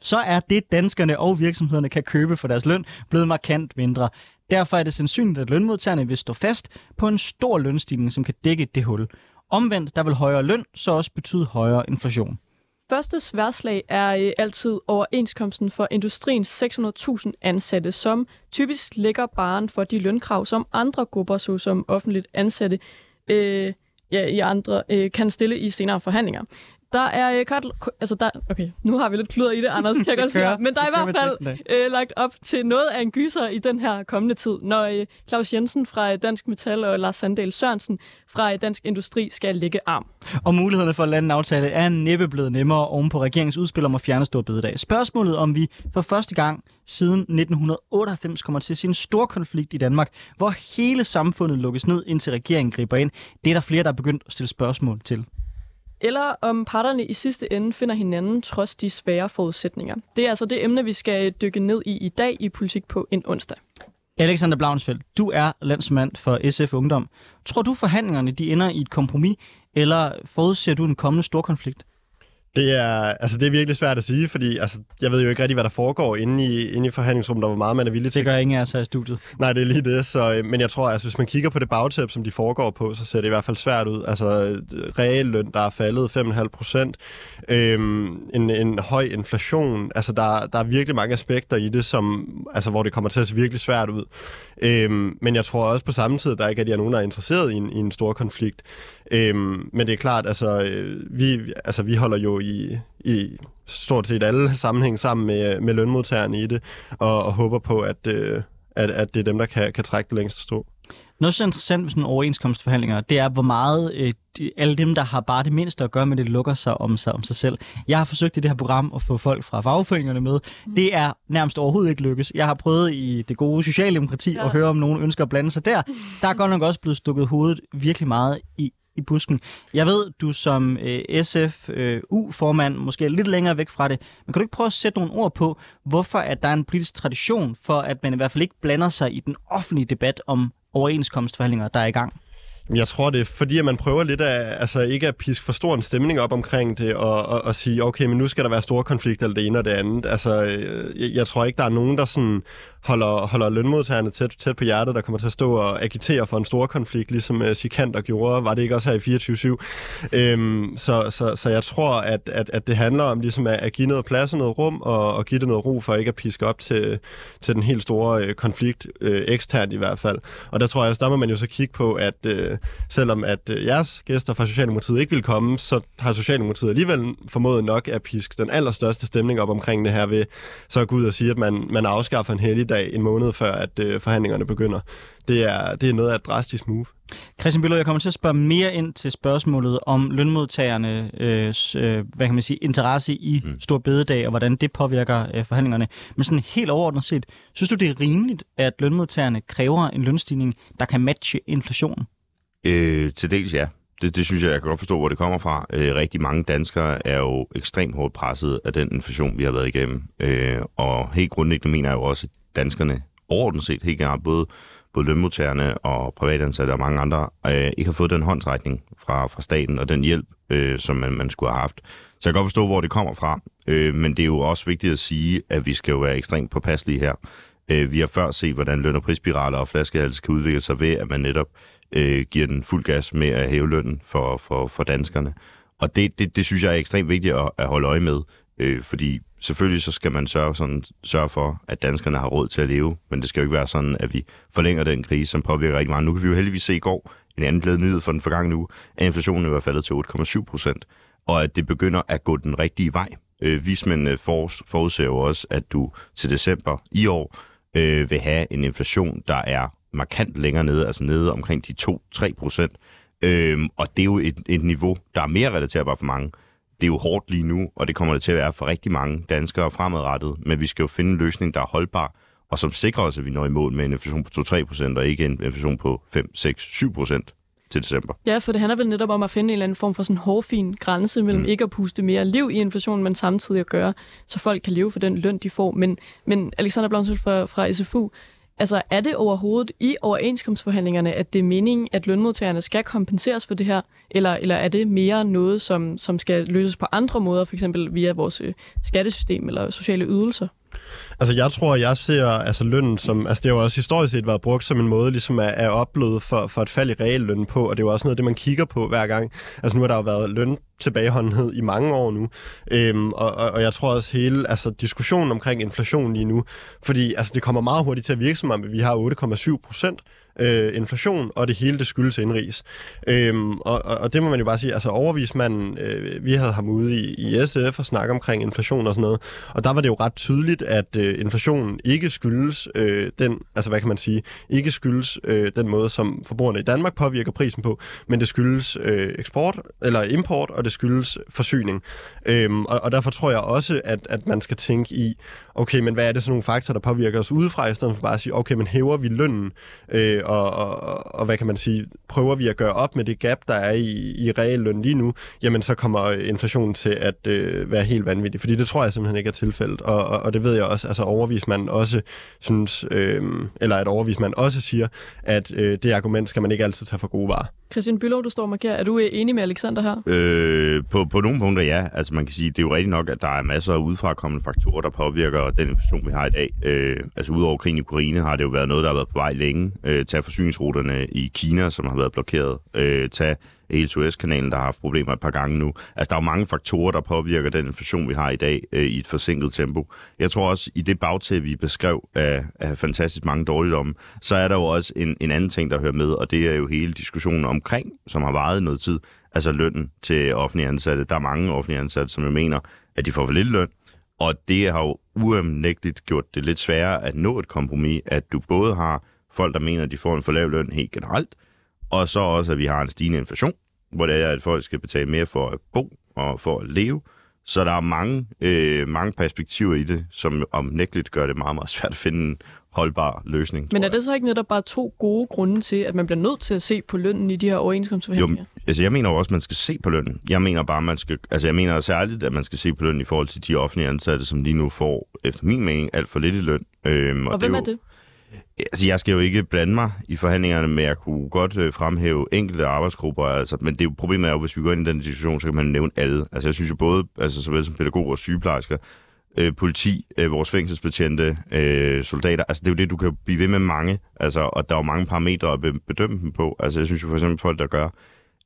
så er det, danskerne og virksomhederne kan købe for deres løn, blevet markant mindre. Derfor er det sandsynligt, at lønmodtagerne vil stå fast på en stor lønstigning, som kan dække det hul. Omvendt, der vil højere løn så også betyde højere inflation. Første sværslag er øh, altid overenskomsten for industriens 600.000 ansatte, som typisk lægger baren for de lønkrav, som andre grupper, såsom offentligt ansatte, øh, ja, i andre, øh, kan stille i senere forhandlinger. Der er øh, kort, altså der, okay, nu har vi lidt kluder i det, Anders, kan jeg godt sige. Men der er i hvert fald øh, lagt op til noget af en gyser i den her kommende tid, når øh, Claus Jensen fra Dansk Metal og Lars Sandal Sørensen fra Dansk Industri skal lægge arm. Og mulighederne for at lande en aftale er næppe blevet nemmere oven på regeringens udspil om at fjerne stor bededag. Spørgsmålet om vi for første gang siden 1998 kommer til at se en stor konflikt i Danmark, hvor hele samfundet lukkes ned, indtil regeringen griber ind, det er der flere, der er begyndt at stille spørgsmål til eller om parterne i sidste ende finder hinanden trods de svære forudsætninger. Det er altså det emne, vi skal dykke ned i i dag i Politik på en onsdag. Alexander Blaunsfeldt, du er landsmand for SF Ungdom. Tror du forhandlingerne de ender i et kompromis, eller forudser du en kommende stor konflikt? Det er, altså, det er virkelig svært at sige, fordi altså, jeg ved jo ikke rigtig, hvad der foregår inde i, inde i forhandlingsrummet, der hvor meget man er villig til. Det gør ingen af os her i studiet. Nej, det er lige det. Så, øh, men jeg tror, altså, hvis man kigger på det bagtæp, som de foregår på, så ser det i hvert fald svært ud. Altså, realløn, der er faldet 5,5 procent. Øhm, en, en høj inflation. Altså, der, der er virkelig mange aspekter i det, som, altså, hvor det kommer til at se virkelig svært ud. Øhm, men jeg tror også på samme tid, der ikke er, at er nogen, der er interesseret i en, i en stor konflikt. Øhm, men det er klart, altså, øh, vi, altså, vi holder jo i, i stort set alle sammenhæng sammen med, øh, med lønmodtagerne i det, og, og håber på, at, øh, at, at det er dem, der kan, kan trække det længste strå. Noget så interessant med sådan overenskomstforhandlinger, det er, hvor meget øh, de, alle dem, der har bare det mindste at gøre med det, lukker sig om sig om sig selv. Jeg har forsøgt i det her program at få folk fra fagforeningerne med. Mm. Det er nærmest overhovedet ikke lykkes. Jeg har prøvet i det gode socialdemokrati ja. at høre, om nogen ønsker at blande sig der. Der er godt nok også blevet stukket hovedet virkelig meget i, i busken. Jeg ved, du som øh, SF-U-formand øh, måske er lidt længere væk fra det, men kan du ikke prøve at sætte nogle ord på, hvorfor at der er en politisk tradition for, at man i hvert fald ikke blander sig i den offentlige debat om overenskomstforhandlinger, der er i gang? Jeg tror, det er fordi, at man prøver lidt af, altså ikke at piske for stor en stemning op omkring det, og, og, og sige, okay, men nu skal der være store konflikter, eller det ene og det andet. Altså, øh, jeg, jeg tror ikke, der er nogen, der sådan holder, holder lønmodtagerne tæt, tæt på hjertet, der kommer til at stå og agitere for en stor konflikt, ligesom øh, uh, Sikander gjorde. Var det ikke også her i 24-7? Øhm, så, så, så jeg tror, at, at, at det handler om ligesom at, at give noget plads og noget rum, og, og give det noget ro for ikke at piske op til, til den helt store øh, konflikt, øh, eksternt i hvert fald. Og der tror jeg, der må man jo så kigge på, at øh, selvom at øh, jeres gæster fra Socialdemokratiet ikke vil komme, så har Socialdemokratiet alligevel formået nok at piske den allerstørste stemning op omkring det her ved så at gå ud og sige, at man, man afskaffer en heldig dag en måned før, at øh, forhandlingerne begynder. Det er, det er noget af et drastisk move. Christian Billund, jeg kommer til at spørge mere ind til spørgsmålet om lønmodtagerne, øh, øh, hvad kan man sige, interesse i mm. stor bededag, og hvordan det påvirker øh, forhandlingerne. Men sådan helt overordnet set, synes du, det er rimeligt, at lønmodtagerne kræver en lønstigning, der kan matche inflationen? Øh, til dels ja. Det, det synes jeg, jeg kan godt forstå, hvor det kommer fra. Øh, rigtig mange danskere er jo ekstremt hårdt presset af den inflation, vi har været igennem. Øh, og helt grundlæggende mener jeg jo også, at danskerne overordnet set, helt generelt, både, både lønmodtagerne og privatansatte og mange andre, øh, ikke har fået den håndtrækning fra, fra staten og den hjælp, øh, som man, man skulle have haft. Så jeg kan godt forstå, hvor det kommer fra. Øh, men det er jo også vigtigt at sige, at vi skal jo være ekstremt påpasselige her. Øh, vi har før set, hvordan løn- og prisspiraler og flaskehals kan udvikle sig ved, at man netop øh, giver den fuld gas med at hæve lønnen for, for, for danskerne. Og det, det, det synes jeg er ekstremt vigtigt at, at holde øje med, øh, fordi selvfølgelig så skal man sørge, sådan, sørge for, at danskerne har råd til at leve, men det skal jo ikke være sådan, at vi forlænger den krise, som påvirker rigtig meget. Nu kan vi jo heldigvis se i går, en anden glæde nyhed for den forgangne uge, at inflationen er faldet til 8,7 procent, og at det begynder at gå den rigtige vej. Øh, vismændene for, forudser jo også, at du til december i år øh, vil have en inflation, der er markant længere nede, altså nede omkring de 2-3 procent. Øh, og det er jo et, et niveau, der er mere relaterbart for mange. Det er jo hårdt lige nu, og det kommer det til at være for rigtig mange danskere fremadrettet, men vi skal jo finde en løsning, der er holdbar, og som sikrer os, at vi når i mål med en inflation på 2-3 procent, og ikke en inflation på 5, 6, 7 procent til december. Ja, for det handler vel netop om at finde en eller anden form for sådan hårfin grænse mellem mm. ikke at puste mere liv i inflationen, men samtidig at gøre, så folk kan leve for den løn, de får. Men, men Alexander Blomsøl fra, fra SFU, altså er det overhovedet i overenskomstforhandlingerne, at det er meningen, at lønmodtagerne skal kompenseres for det her, eller, eller er det mere noget, som, som skal løses på andre måder, f.eks. via vores øh, skattesystem eller sociale ydelser? Altså, jeg tror, jeg ser altså, lønnen som... Altså, det har jo også historisk set været brugt som en måde ligesom at, at opleve for, for et fald i reallønnen på, og det er jo også noget af det, man kigger på hver gang. Altså, nu har der jo været løn tilbageholdenhed i mange år nu. Øhm, og, og, og jeg tror også hele altså, diskussionen omkring inflation lige nu, fordi altså, det kommer meget hurtigt til at virke som om, at vi har 8,7 procent øh, inflation, og det hele det skyldes indrigs. Øhm, og, og, og det må man jo bare sige, altså overvismanden, øh, vi havde ham ude i, i SF og snakke omkring inflation og sådan noget, og der var det jo ret tydeligt, at øh, inflationen ikke skyldes øh, den, altså hvad kan man sige, ikke skyldes øh, den måde, som forbrugerne i Danmark påvirker prisen på, men det skyldes øh, eksport eller import, og det skyldes forsyning. Øhm, og, og derfor tror jeg også, at, at man skal tænke i, okay, men hvad er det så nogle faktorer, der påvirker os udefra, i stedet for bare at sige, okay, men hæver vi lønnen, øh, og, og, og hvad kan man sige, prøver vi at gøre op med det gap, der er i, i realløn lige nu, jamen så kommer inflationen til at øh, være helt vanvittig, fordi det tror jeg simpelthen ikke er tilfældet, og, og, og det ved jeg også, altså overvismanden også synes, øh, eller at overvismanden også siger, at øh, det argument skal man ikke altid tage for gode varer. Christian Bylov, du står og markerer. Er du øh, enig med Alexander her? Øh, på, på nogle punkter ja. Altså man kan sige, det er jo rigtigt nok, at der er masser af udefrakommende faktorer, der påvirker den inflation, vi har i dag. Øh, altså udover krigen i Ukraine har det jo været noget, der har været på vej længe. Øh, tag forsyningsruterne i Kina, som har været blokeret. Øh, tag hele Suez-kanalen, der har haft problemer et par gange nu. Altså, der er jo mange faktorer, der påvirker den inflation, vi har i dag øh, i et forsinket tempo. Jeg tror også, i det bagtæppe, vi beskrev af, af fantastisk mange dårligdomme, så er der jo også en, en anden ting, der hører med, og det er jo hele diskussionen omkring, som har varet noget tid, altså lønnen til offentlige ansatte. Der er mange offentlige ansatte, som jeg mener, at de får for lidt løn, og det har jo uomnægteligt gjort det lidt sværere at nå et kompromis, at du både har folk, der mener, at de får en for lav løn helt generelt, og så også, at vi har en stigende inflation, hvor det er, at folk skal betale mere for at bo og for at leve. Så der er mange, øh, mange perspektiver i det, som omnægteligt gør det meget, meget svært at finde en holdbar løsning. Men er det så ikke netop bare to gode grunde til, at man bliver nødt til at se på lønnen i de her overenskomstforhandlinger? Jo, altså jeg mener jo også, at man skal se på lønnen. Jeg mener bare, man skal, altså jeg mener særligt, at man skal se på lønnen i forhold til de offentlige ansatte, som lige nu får, efter min mening, alt for lidt i løn. Øhm, og, og hvem er det? Altså, jeg skal jo ikke blande mig i forhandlingerne, men jeg kunne godt øh, fremhæve enkelte arbejdsgrupper. Altså, men det er jo, problemet er jo, hvis vi går ind i den diskussion, så kan man nævne alle. Altså, jeg synes jo både, altså, såvel som pædagoger og sygeplejersker, øh, politi, øh, vores fængselsbetjente, øh, soldater. Altså, det er jo det, du kan blive ved med mange. Altså, og der er jo mange parametre at bedømme dem på. Altså, jeg synes jo for eksempel, folk, der gør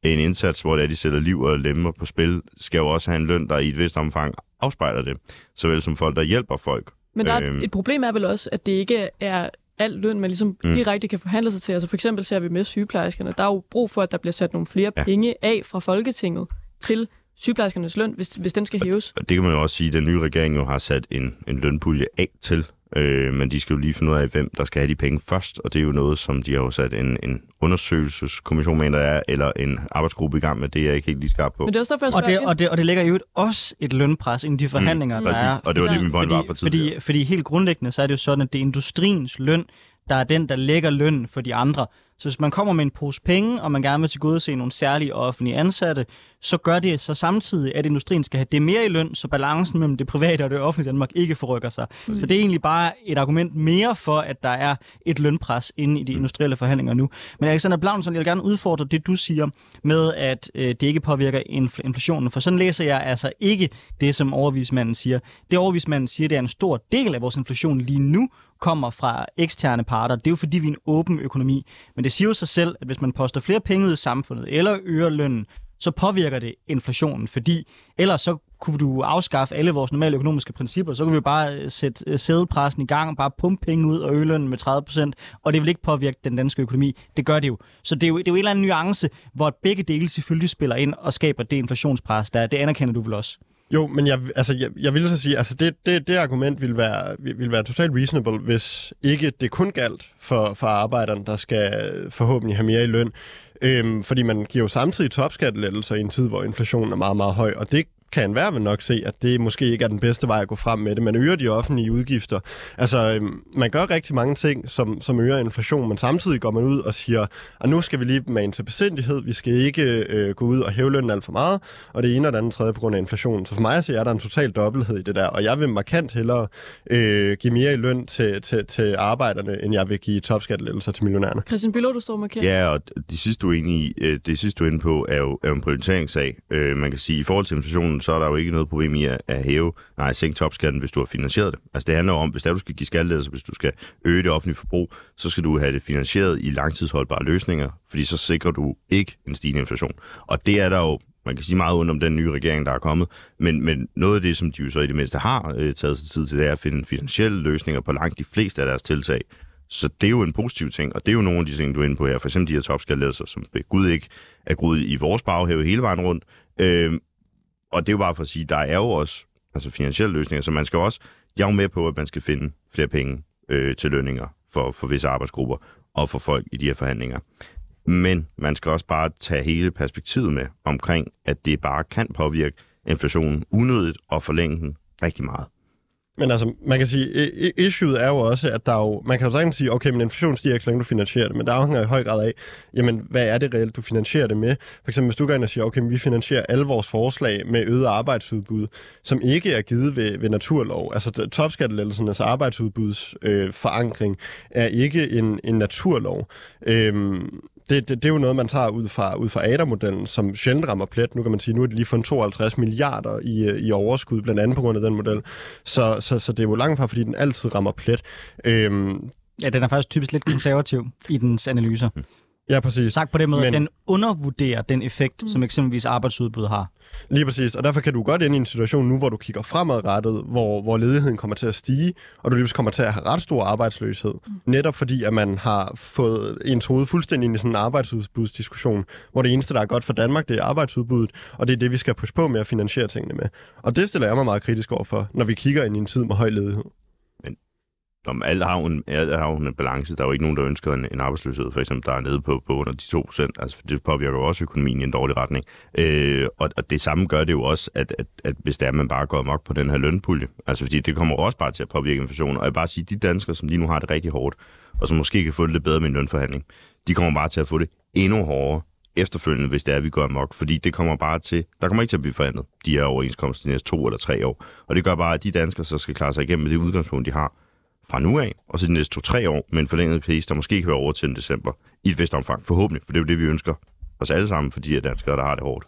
en indsats, hvor det er, de sætter liv og lemmer på spil, skal jo også have en løn, der i et vist omfang afspejler det. Såvel som folk, der hjælper folk. Men der er, øh, et problem er vel også, at det ikke er al løn, man ligesom mm. direkte kan forhandle sig til. Altså for eksempel ser vi med sygeplejerskerne, der er jo brug for, at der bliver sat nogle flere ja. penge af fra Folketinget til sygeplejerskernes løn, hvis, hvis den skal hæves. Og det kan man jo også sige, at den nye regering jo har sat en, en lønpulje af til Øh, men de skal jo lige finde ud af, hvem der skal have de penge først, og det er jo noget, som de har jo sat en, en undersøgelseskommission med, der er, eller en arbejdsgruppe i gang med, det er jeg ikke helt lige skarp på. Men det er også derfor, og, det, og, det, og det lægger jo også et lønpres ind i de forhandlinger, mm, der præcis. er. og det var det, min point var for tidligere. Fordi, fordi helt grundlæggende, så er det jo sådan, at det er industriens løn, der er den, der lægger løn for de andre. Så hvis man kommer med en pose penge, og man gerne vil til gode se nogle særlige offentlige ansatte, så gør det så samtidig, at industrien skal have det mere i løn, så balancen mellem det private og det offentlige Danmark ikke forrykker sig. Mm. Så det er egentlig bare et argument mere for, at der er et lønpres inde i de industrielle forhandlinger nu. Men Alexander Blaunsson, jeg vil gerne udfordre det, du siger med, at øh, det ikke påvirker infl- inflationen. For sådan læser jeg altså ikke det, som overvismanden siger. Det overvismanden siger, det er en stor del af vores inflation lige nu, kommer fra eksterne parter. Det er jo fordi, vi er en åben økonomi. Men det siger jo sig selv, at hvis man poster flere penge ud i samfundet, eller øger lønnen, så påvirker det inflationen, fordi ellers så kunne du afskaffe alle vores normale økonomiske principper, så kunne vi bare øh, sætte øh, sædelpressen i gang, bare pumpe penge ud og øge lønnen med 30%, og det vil ikke påvirke den danske økonomi. Det gør det jo. Så det er jo, det er jo en eller anden nuance, hvor begge dele selvfølgelig spiller ind og skaber det inflationspres, der er. Det anerkender du vel også? Jo, men jeg, altså, jeg, jeg vil så sige, altså det, det, det argument vil være, vil være totalt reasonable, hvis ikke det kun galt for, for arbejderen, der skal forhåbentlig have mere i løn. Øhm, fordi man giver jo samtidig topskattelettelser i en tid, hvor inflationen er meget, meget høj, og det kan enhver vel nok se, at det måske ikke er den bedste vej at gå frem med det. Man øger de offentlige udgifter. Altså, øhm, man gør rigtig mange ting, som, som øger inflation, men samtidig går man ud og siger, at nu skal vi lige med til besindighed, vi skal ikke øh, gå ud og hæve lønnen alt for meget, og det ene og det andet tredje på grund af inflation. Så for mig så er der en total dobbelthed i det der, og jeg vil markant hellere øh, give mere i løn til, til, til arbejderne, end jeg vil give topskattelettelser til millionærerne. Christian Billov, du står markeret. Ja, og det sidste, du er inde i, øh, det sidste, du er inde på, er jo, er jo en prioriteringssag. Øh, man kan sige, i forhold til inflationen, så er der jo ikke noget problem i at, at hæve, nej, sænke topskatten, hvis du har finansieret det. Altså det handler om, hvis der du skal give skattelettelser, hvis du skal øge det offentlige forbrug, så skal du have det finansieret i langtidsholdbare løsninger, fordi så sikrer du ikke en stigende inflation. Og det er der jo man kan sige meget uden om den nye regering, der er kommet, men, men noget af det, som de jo så i det mindste har øh, taget sig tid til, det er at finde finansielle løsninger på langt de fleste af deres tiltag. Så det er jo en positiv ting, og det er jo nogle af de ting, du er inde på her. For eksempel de her topskattelettelser, som ved Gud ikke er groet i vores baghave hele vejen rundt. Øh, og det er jo bare for at sige, der er jo også altså finansielle løsninger, så man skal også, jeg er jo med på, at man skal finde flere penge øh, til lønninger for, for visse arbejdsgrupper og for folk i de her forhandlinger. Men man skal også bare tage hele perspektivet med omkring, at det bare kan påvirke inflationen unødigt og forlænge den rigtig meget. Men altså, man kan sige, issueet er jo også, at der er jo, man kan jo sagtens sige, okay, men inflation stiger ikke, så længe du finansierer det, men der afhænger i høj grad af, jamen, hvad er det reelt, du finansierer det med? For eksempel, hvis du går ind og siger, okay, men vi finansierer alle vores forslag med øget arbejdsudbud, som ikke er givet ved, ved naturlov. Altså, topskattelettelsernes arbejdsudbuds øh, forankring er ikke en, en naturlov. Øhm, det, det, det er jo noget, man tager ud fra, ud fra ADA-modellen, som sjældent rammer plet. Nu kan man sige, nu er det lige fundet 52 milliarder i, øh, i overskud, blandt andet på grund af den model. Så, så, så det er jo langt fra, fordi den altid rammer plet. Øhm, Ja, den er faktisk typisk lidt konservativ i dens analyser. Ja, præcis. Sagt på den måde, Men... at den undervurderer den effekt, mm. som eksempelvis arbejdsudbud har. Lige præcis, og derfor kan du godt ind i en situation nu, hvor du kigger fremadrettet, hvor, hvor ledigheden kommer til at stige, og du lige kommer til at have ret stor arbejdsløshed. Mm. Netop fordi, at man har fået en hoved fuldstændig ind i sådan en arbejdsudbudsdiskussion, hvor det eneste, der er godt for Danmark, det er arbejdsudbuddet, og det er det, vi skal push på med at finansiere tingene med. Og det stiller jeg mig meget kritisk over for, når vi kigger ind i en tid med høj ledighed om alt har, en, alt har en balance. Der er jo ikke nogen, der ønsker en, en arbejdsløshed, for eksempel, der er nede på, på under de 2 procent. Altså, det påvirker jo også økonomien i en dårlig retning. Øh, og, og det samme gør det jo også, at, at, at hvis det er, at man bare går amok på den her lønpulje, altså fordi det kommer også bare til at påvirke inflationen. Og jeg bare sige, de danskere, som lige nu har det rigtig hårdt, og som måske kan få det lidt bedre med en lønforhandling, de kommer bare til at få det endnu hårdere efterfølgende, hvis det er, at vi går amok. Fordi det kommer bare til, der kommer ikke til at blive forhandlet de her overenskomster de næste to eller tre år. Og det gør bare, at de danskere så skal klare sig igennem med det udgangspunkt, de har, fra nu af, og så de næste to-tre år med en forlænget krise, der måske kan være over til december i et vist omfang. Forhåbentlig, for det er jo det, vi ønsker os alle sammen, fordi er danskere, der har det hårdt.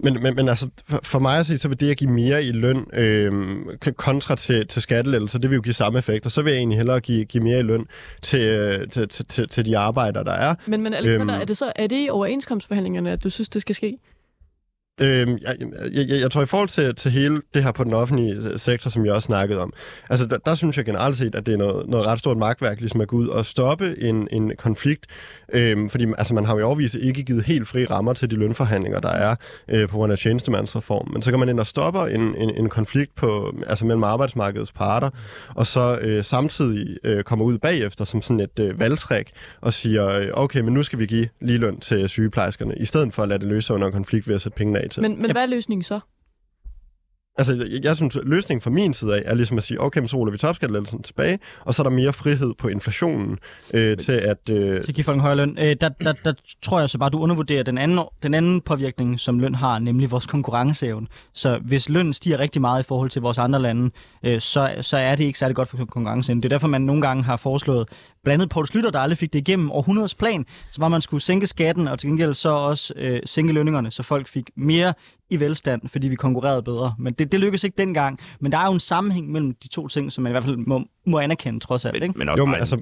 Men, men, men altså, for, for mig at sige, så vil det at give mere i løn øh, kontra til, til skattelettelser, det vil jo give samme effekt, og så vil jeg egentlig hellere give, give mere i løn til, til, til, til, til de arbejdere, der er. Men, men Alexander, øhm, er, det så, er det i overenskomstforhandlingerne, at du synes, det skal ske? Øhm, jeg, jeg, jeg, jeg tror i forhold til, til hele det her på den offentlige øh, sektor, som jeg også snakkede om, altså der, der synes jeg generelt set, at det er noget, noget ret stort magtværk, ligesom at gå ud og stoppe en, en konflikt, øhm, fordi altså, man har jo overvist ikke givet helt fri rammer til de lønforhandlinger, der er øh, på grund af tjenestemandsreform, men så kan man ind og stoppe en, en, en konflikt på, altså mellem arbejdsmarkedets parter, og så øh, samtidig øh, kommer ud bagefter som sådan et øh, valgtræk og siger, øh, okay, men nu skal vi give ligeløn til sygeplejerskerne, i stedet for at lade det løse under en konflikt ved at sætte pengene af til. Men, men hvad er løsningen så? Altså, jeg, jeg synes, løsningen fra min side af er ligesom at sige, okay, så ruller vi topskattelettelsen tilbage, og så er der mere frihed på inflationen øh, til at... Øh... Til at give folk en højere løn. Øh, der, der, der tror jeg så bare, du undervurderer den anden, den anden påvirkning, som løn har, nemlig vores konkurrenceevne. Så hvis lønnen stiger rigtig meget i forhold til vores andre lande, øh, så, så er det ikke særlig godt for konkurrenceevnen. Det er derfor, man nogle gange har foreslået blandt andet Poul Slytter, der aldrig fik det igennem århundredes plan, så var man skulle sænke skatten, og til gengæld så også øh, sænke lønningerne, så folk fik mere i velstand, fordi vi konkurrerede bedre. Men det, det lykkedes ikke dengang. Men der er jo en sammenhæng mellem de to ting, som man i hvert fald må, må anerkende trods alt. Ikke? Men også Jo, men altså,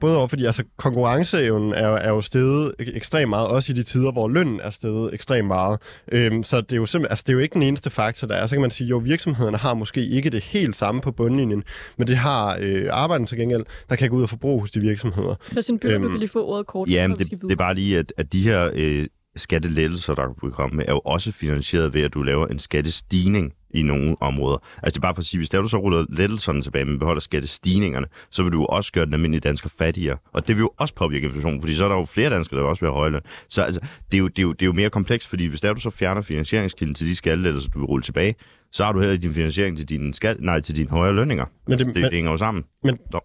både over, fordi altså, konkurrenceevnen er, er jo steget ek- ekstremt meget, også i de tider, hvor lønnen er steget ekstremt meget. Øhm, så det er, jo simpelthen, altså, det er jo ikke den eneste faktor, der er. Så kan man sige, jo, virksomhederne har måske ikke det helt samme på bundlinjen, men det har øh, arbejden til gengæld, der kan gå ud og forbruge hos de virksomheder. Christian Bøger, du Øhm, kan lige få ordet kort. Ja, men det, det er bare lige, at, at de her øh, skattelettelser, der vil komme med, er jo også finansieret ved, at du laver en skattestigning i nogle områder. Altså det er bare for at sige, hvis der du så ruller lettelserne tilbage, men beholder skattestigningerne, så vil du jo også gøre den almindelige dansker fattigere. Og det vil jo også påvirke inflationen, fordi så er der jo flere danskere, der vil også være høje løn. Så altså, det, er jo, det, er jo, det er jo mere komplekst, fordi hvis der du så fjerner finansieringskilden til de skattelettelser, du vil rulle tilbage, så har du heller ikke din finansiering til dine, skat, nej, til dine højere lønninger. Men det, Det, men, det hænger jo sammen. men, Nå.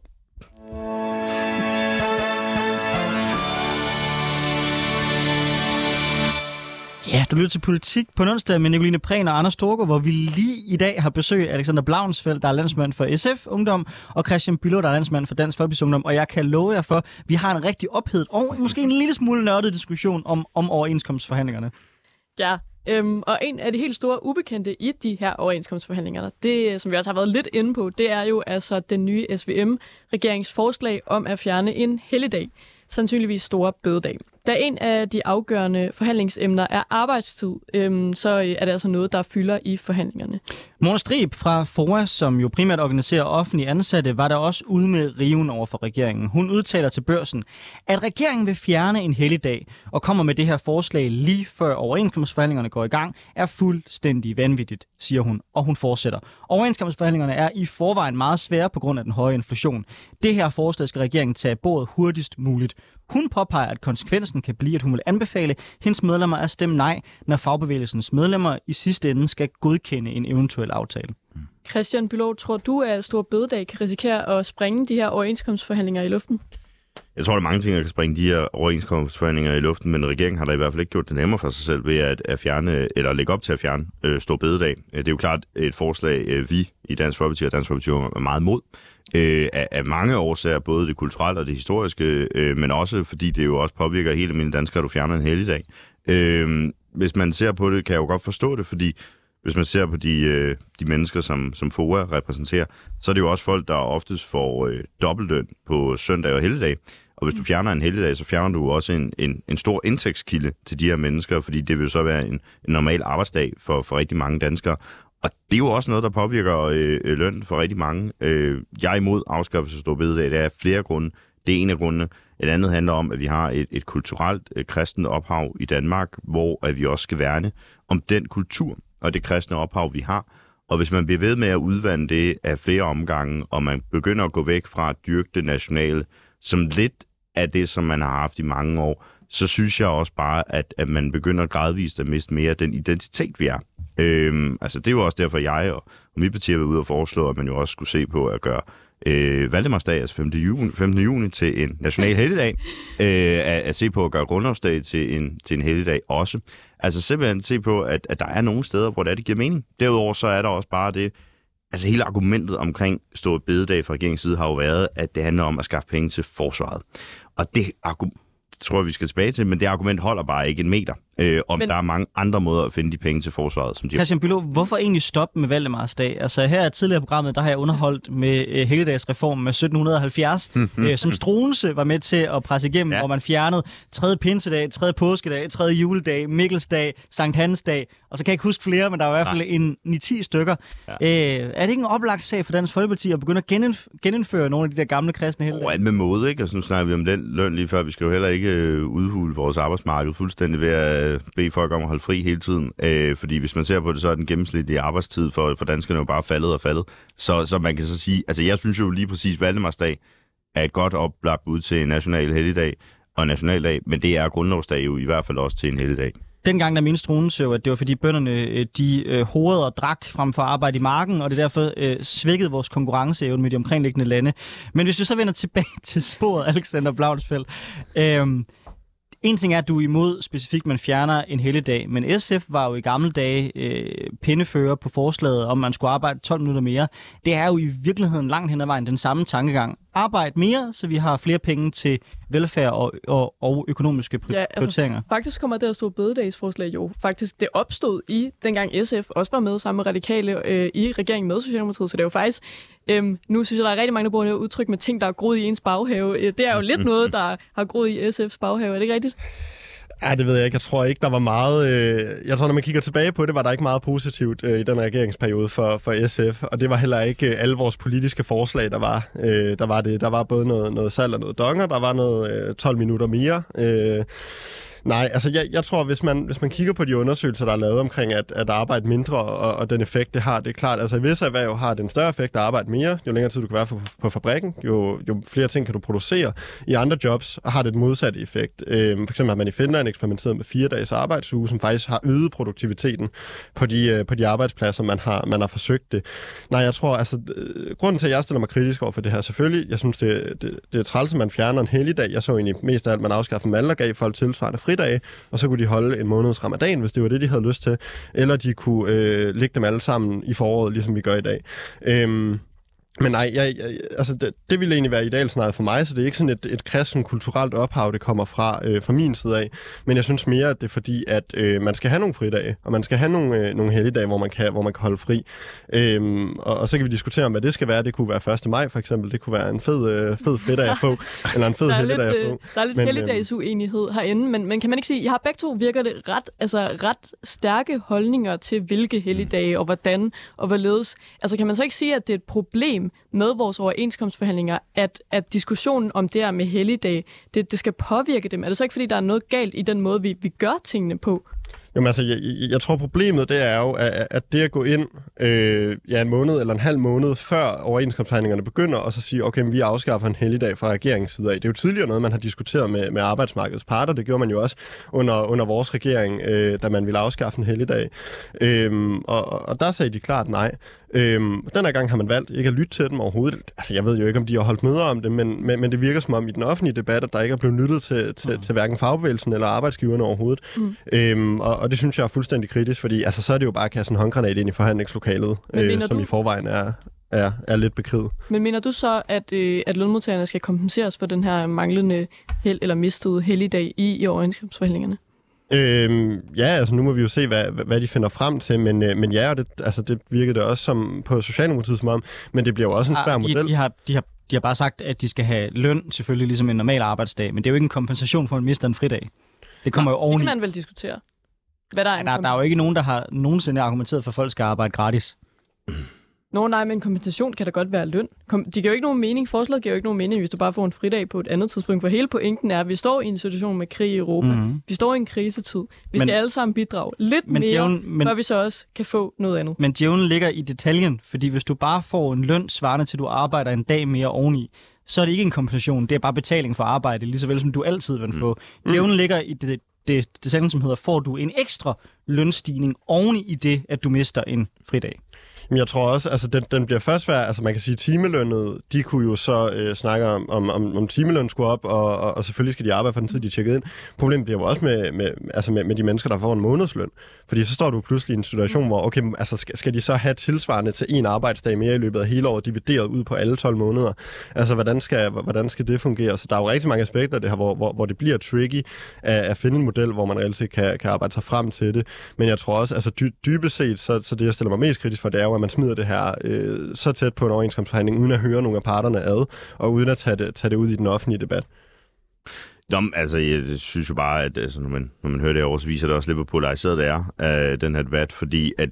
Ja, du lytter til politik på onsdag med Nicoline Prehn og Anders Storgård, hvor vi lige i dag har besøg af Alexander Blaunsfeldt, der er landsmand for SF Ungdom, og Christian Byllo, der er landsmand for Dansk Folkeparti Ungdom. Og jeg kan love jer for, at vi har en rigtig ophedet og måske en lille smule nørdet diskussion om, om overenskomstforhandlingerne. Ja, øhm, og en af de helt store ubekendte i de her overenskomstforhandlinger, det øh, som vi også har været lidt inde på, det er jo altså den nye SVM-regeringsforslag om at fjerne en helligdag, sandsynligvis store bødedag. Da en af de afgørende forhandlingsemner er arbejdstid, øhm, så er det altså noget, der fylder i forhandlingerne. Mona Strib fra FOA, som jo primært organiserer offentlige ansatte, var der også ude med riven over for regeringen. Hun udtaler til børsen, at regeringen vil fjerne en helligdag og kommer med det her forslag lige før overenskomstforhandlingerne går i gang, er fuldstændig vanvittigt, siger hun. Og hun fortsætter. Overenskomstforhandlingerne er i forvejen meget svære på grund af den høje inflation. Det her forslag skal regeringen tage bordet hurtigst muligt. Hun påpeger, at konsekvensen kan blive, at hun vil anbefale hendes medlemmer at stemme nej, når fagbevægelsens medlemmer i sidste ende skal godkende en eventuel aftale. Christian Bylov, tror du, at Stor Bededag kan risikere at springe de her overenskomstforhandlinger i luften? Jeg tror, der er mange ting, der kan springe de her overenskomstforhandlinger i luften, men regeringen har da i hvert fald ikke gjort det nemmere for sig selv ved at, at fjerne, eller lægge op til at fjerne øh, Stor Bededag. Øh, Det er jo klart et forslag, øh, vi i Dansk Folkeparti og Dansk Folkeparti er meget mod. Øh, af, af mange årsager, både det kulturelle og det historiske, øh, men også fordi det jo også påvirker hele mine danskere, at du fjerner en helligdag. Øh, hvis man ser på det, kan jeg jo godt forstå det, fordi hvis man ser på de, øh, de mennesker, som, som FOA repræsenterer, så er det jo også folk, der oftest får øh, dobbeltløn på søndag og helligdag. Og hvis du fjerner en helligdag, så fjerner du også en, en, en stor indtægtskilde til de her mennesker, fordi det vil så være en, en normal arbejdsdag for, for rigtig mange danskere. Og det er jo også noget, der påvirker øh, øh, løn for rigtig mange. Øh, jeg er imod afskaffelse af stor bededag. Det er flere grunde. Det er en af grundene. Et andet handler om, at vi har et, et kulturelt øh, kristent ophav i Danmark, hvor at vi også skal værne om den kultur og det kristne ophav, vi har. Og hvis man bliver ved med at udvande det af flere omgange, og man begynder at gå væk fra at dyrke det nationale, som lidt af det, som man har haft i mange år, så synes jeg også bare, at, at man begynder gradvist at miste mere af den identitet, vi er. Øhm, altså det er jo også derfor, jeg og, og mit parti har været ude og foreslå, at man jo også skulle se på at gøre øh, Valdemarsdag, altså 5. Juni, 15. juni, til en national helligdag. øh, at, at se på at gøre grundlovsdag til en, til en helligdag også. Altså simpelthen se på, at, at der er nogle steder, hvor det, er, det giver mening. Derudover så er der også bare det, altså hele argumentet omkring stor bededag fra regeringens side har jo været, at det handler om at skaffe penge til forsvaret. Og det argument, det tror jeg, vi skal tilbage til, men det argument holder bare ikke en meter. Øh, om Men- der er mange andre måder at finde de penge til forsvaret, som de. Christian Bylov, hvorfor egentlig stoppe med Valdemarsdag? Altså her tidligere i programmet, der har jeg underholdt med øh, helligdagsreformen med 1770, øh, som Struense var med til at presse igennem, ja. Hvor man fjernede 3. pinsedag, 3. påskedag, 3. juledag, Mikkelsdag, Sankt Hansdag, og så kan jeg ikke huske flere, men der var i hvert fald en 9-10 stykker. Ja. Øh, er det ikke en oplagt sag for Dansk Folkeparti at begynde at genindf- genindføre nogle af de der gamle kristne helligdage? Og alt med måde, ikke? Altså, nu snakker vi om den løn lige før. Vi skal jo heller ikke øh, udhule vores arbejdsmarked fuldstændig ved at øh, bede folk om at holde fri hele tiden. Øh, fordi hvis man ser på det, så er den gennemsnitlige arbejdstid for, for danskerne jo bare faldet og faldet. Så, så man kan så sige, altså jeg synes jo lige præcis, Valdemarsdag er et godt oplagt ud til en national helligdag og nationaldag, men det er grundlovsdag jo i hvert fald også til en helligdag. Dengang der mente Struense jo, at det var fordi bønderne øh, de øh, horede og drak frem for at arbejde i marken, og det derfor øh, svækkede vores konkurrenceevne med de omkringliggende lande. Men hvis vi så vender tilbage til sporet, Alexander Blaunsfeldt. Øh, en ting er, at du er imod specifikt, man fjerner en helligdag, men SF var jo i gamle dage øh, pindefører på forslaget om, man skulle arbejde 12 minutter mere. Det er jo i virkeligheden langt hen ad vejen den samme tankegang, arbejde mere, så vi har flere penge til velfærd og, og, og økonomiske pri- Ja, altså- prioriteringer. Faktisk kommer det her store bededagsforslag jo faktisk, det opstod i, dengang SF også var med sammen med radikale øh, i regeringen med Socialdemokratiet, så det er jo faktisk, øhm, nu synes jeg, der er rigtig mange, der bruger det her udtryk med ting, der er groet i ens baghave. Øh, Det er jo lidt noget, der har groet i SF's baghave, er det ikke rigtigt? Ja, det ved jeg ikke. Jeg tror ikke, der var meget... Øh, jeg tror, når man kigger tilbage på det, var der ikke meget positivt øh, i den regeringsperiode for, for SF. Og det var heller ikke øh, alle vores politiske forslag, der var. Øh, der var det. Der var både noget, noget salg og noget donger. Der var noget øh, 12 minutter mere. Øh, Nej, altså jeg, jeg tror, hvis man, hvis man kigger på de undersøgelser, der er lavet omkring at, at arbejde mindre og, og den effekt, det har, det er klart, altså i visse erhverv har den større effekt at arbejde mere. Jo længere tid du kan være på, på fabrikken, jo, jo flere ting kan du producere. I andre jobs har det den modsatte effekt. Øhm, for eksempel har man i Finland eksperimenteret med fire dages arbejdsuge, som faktisk har øget produktiviteten på de, øh, på de arbejdspladser, man har, man har forsøgt det. Nej, jeg tror, altså, øh, grunden til, at jeg stiller mig kritisk over for det her, selvfølgelig, jeg synes, det, det, det er træls, at man fjerner en helligdag. Jeg så egentlig mest af alt, man afskaffer mandler, gav folk tilsvarende fridage, og så kunne de holde en måneds ramadan, hvis det var det, de havde lyst til. Eller de kunne øh, lægge dem alle sammen i foråret, ligesom vi gør i dag. Øhm, men nej, jeg, jeg, altså det, det ville egentlig være idealscenariet for mig, så det er ikke sådan et, et kristen kulturelt ophav, det kommer fra, øh, fra min side af. Men jeg synes mere, at det er fordi, at øh, man skal have nogle fridage, og man skal have nogle, øh, nogle helligdage, hvor man kan, hvor man kan holde fri. Øhm, og, og så kan vi diskutere om, hvad det skal være. Det kunne være 1. maj for eksempel. Det kunne være en fed, øh, fed fridag at få, eller en fed Der er lidt, helligdag at øh, få. der er lidt Men, helligdagsuenighed herinde, men, men kan man ikke sige, jeg har begge to virker det ret, altså ret stærke holdninger til, hvilke helligdage og hvordan og hvorledes. Altså kan man så ikke sige, at det er et problem med vores overenskomstforhandlinger, at, at diskussionen om det her med helligdag, det, det skal påvirke dem? Er det så ikke, fordi der er noget galt i den måde, vi, vi gør tingene på? Jamen altså, jeg, jeg, tror problemet det er jo, at, at det at gå ind øh, ja, en måned eller en halv måned før overenskomstforhandlingerne begynder, og så sige, okay, vi afskaffer en helligdag fra regeringens side af. Det er jo tidligere noget, man har diskuteret med, med arbejdsmarkedets parter. Det gjorde man jo også under, under vores regering, øh, da man ville afskaffe en helligdag. Øh, og, og der sagde de klart nej. Øhm, den her gang har man valgt ikke at lytte til dem overhovedet. Altså, jeg ved jo ikke, om de har holdt møder om det, men, men, men det virker som om i den offentlige debat, at der ikke er blevet lyttet til, til, mm. til hverken fagbevægelsen eller arbejdsgiverne overhovedet. Mm. Øhm, og, og det synes jeg er fuldstændig kritisk, fordi altså, så er det jo bare at kaste en håndgranat ind i forhandlingslokalet, øh, som du- i forvejen er, er, er lidt bekriget. Men mener du så, at, øh, at lønmodtagerne skal kompenseres for den her manglende held eller mistede helligdag i, i overenskomstforhandlingerne? Øhm, ja, altså nu må vi jo se, hvad, hvad- de finder frem til, men, øh, men ja, og det, altså, det virkede det også som på Socialdemokratiet som om, men det bliver jo også en svær Ah, model. de, de, har, de, har, de har bare sagt, at de skal have løn, selvfølgelig ligesom en normal arbejdsdag, men det er jo ikke en kompensation for, at man mister en fridag. Det kommer jo Det oveni. kan man vel diskutere. Hvad der er Der, der er jo ikke nogen, der har nogensinde argumenteret for, at folk skal arbejde gratis. Nå nej, men kompensation kan da godt være løn. Kom, de giver jo ikke nogen mening. Forslaget giver jo ikke nogen mening, hvis du bare får en fridag på et andet tidspunkt. For hele pointen er, at vi står i en situation med krig i Europa. Mm. Mm-hmm. Vi står i en krisetid. Vi Men- skal alle sammen bidrage lidt Men, mere, djævlen, men, før vi så også kan få noget andet. men djævlen ligger i detaljen, fordi hvis du bare får en løn svarende til, at du arbejder en dag mere oveni, så er det ikke en kompensation, det er bare betaling for arbejde, lige så vel som du altid vil få. Mm. Djævlen ligger i det, det detaljen, som hedder, får du en ekstra lønstigning oveni i det, at du mister en fridag. Men jeg tror også, altså den, den bliver først værd, altså man kan sige timelønnet, de kunne jo så øh, snakke om, om, om, om timeløn skulle op, og, og, og selvfølgelig skal de arbejde for den tid, de er tjekket ind. Problemet bliver jo også med, med, altså med, med de mennesker, der får en månedsløn. Fordi så står du pludselig i en situation, hvor okay, altså skal, skal de så have tilsvarende til en arbejdsdag mere i løbet af hele året, divideret ud på alle 12 måneder? Altså hvordan skal, hvordan skal det fungere? Så der er jo rigtig mange aspekter af det her, hvor, hvor, hvor det bliver tricky at, at finde en model, hvor man reelt set kan, kan arbejde sig frem til det. Men jeg tror også, altså dy, dybest set, så, så det jeg stiller mig mest kritisk for, det er jo, at man smider det her øh, så tæt på en overenskomstforhandling, uden at høre nogle af parterne ad, og uden at tage det, tage det ud i den offentlige debat. Nå, altså, jeg synes jo bare, at altså, når, man, når man hører det over, så viser det også lidt, hvor polariseret det er, øh, den her debat, fordi at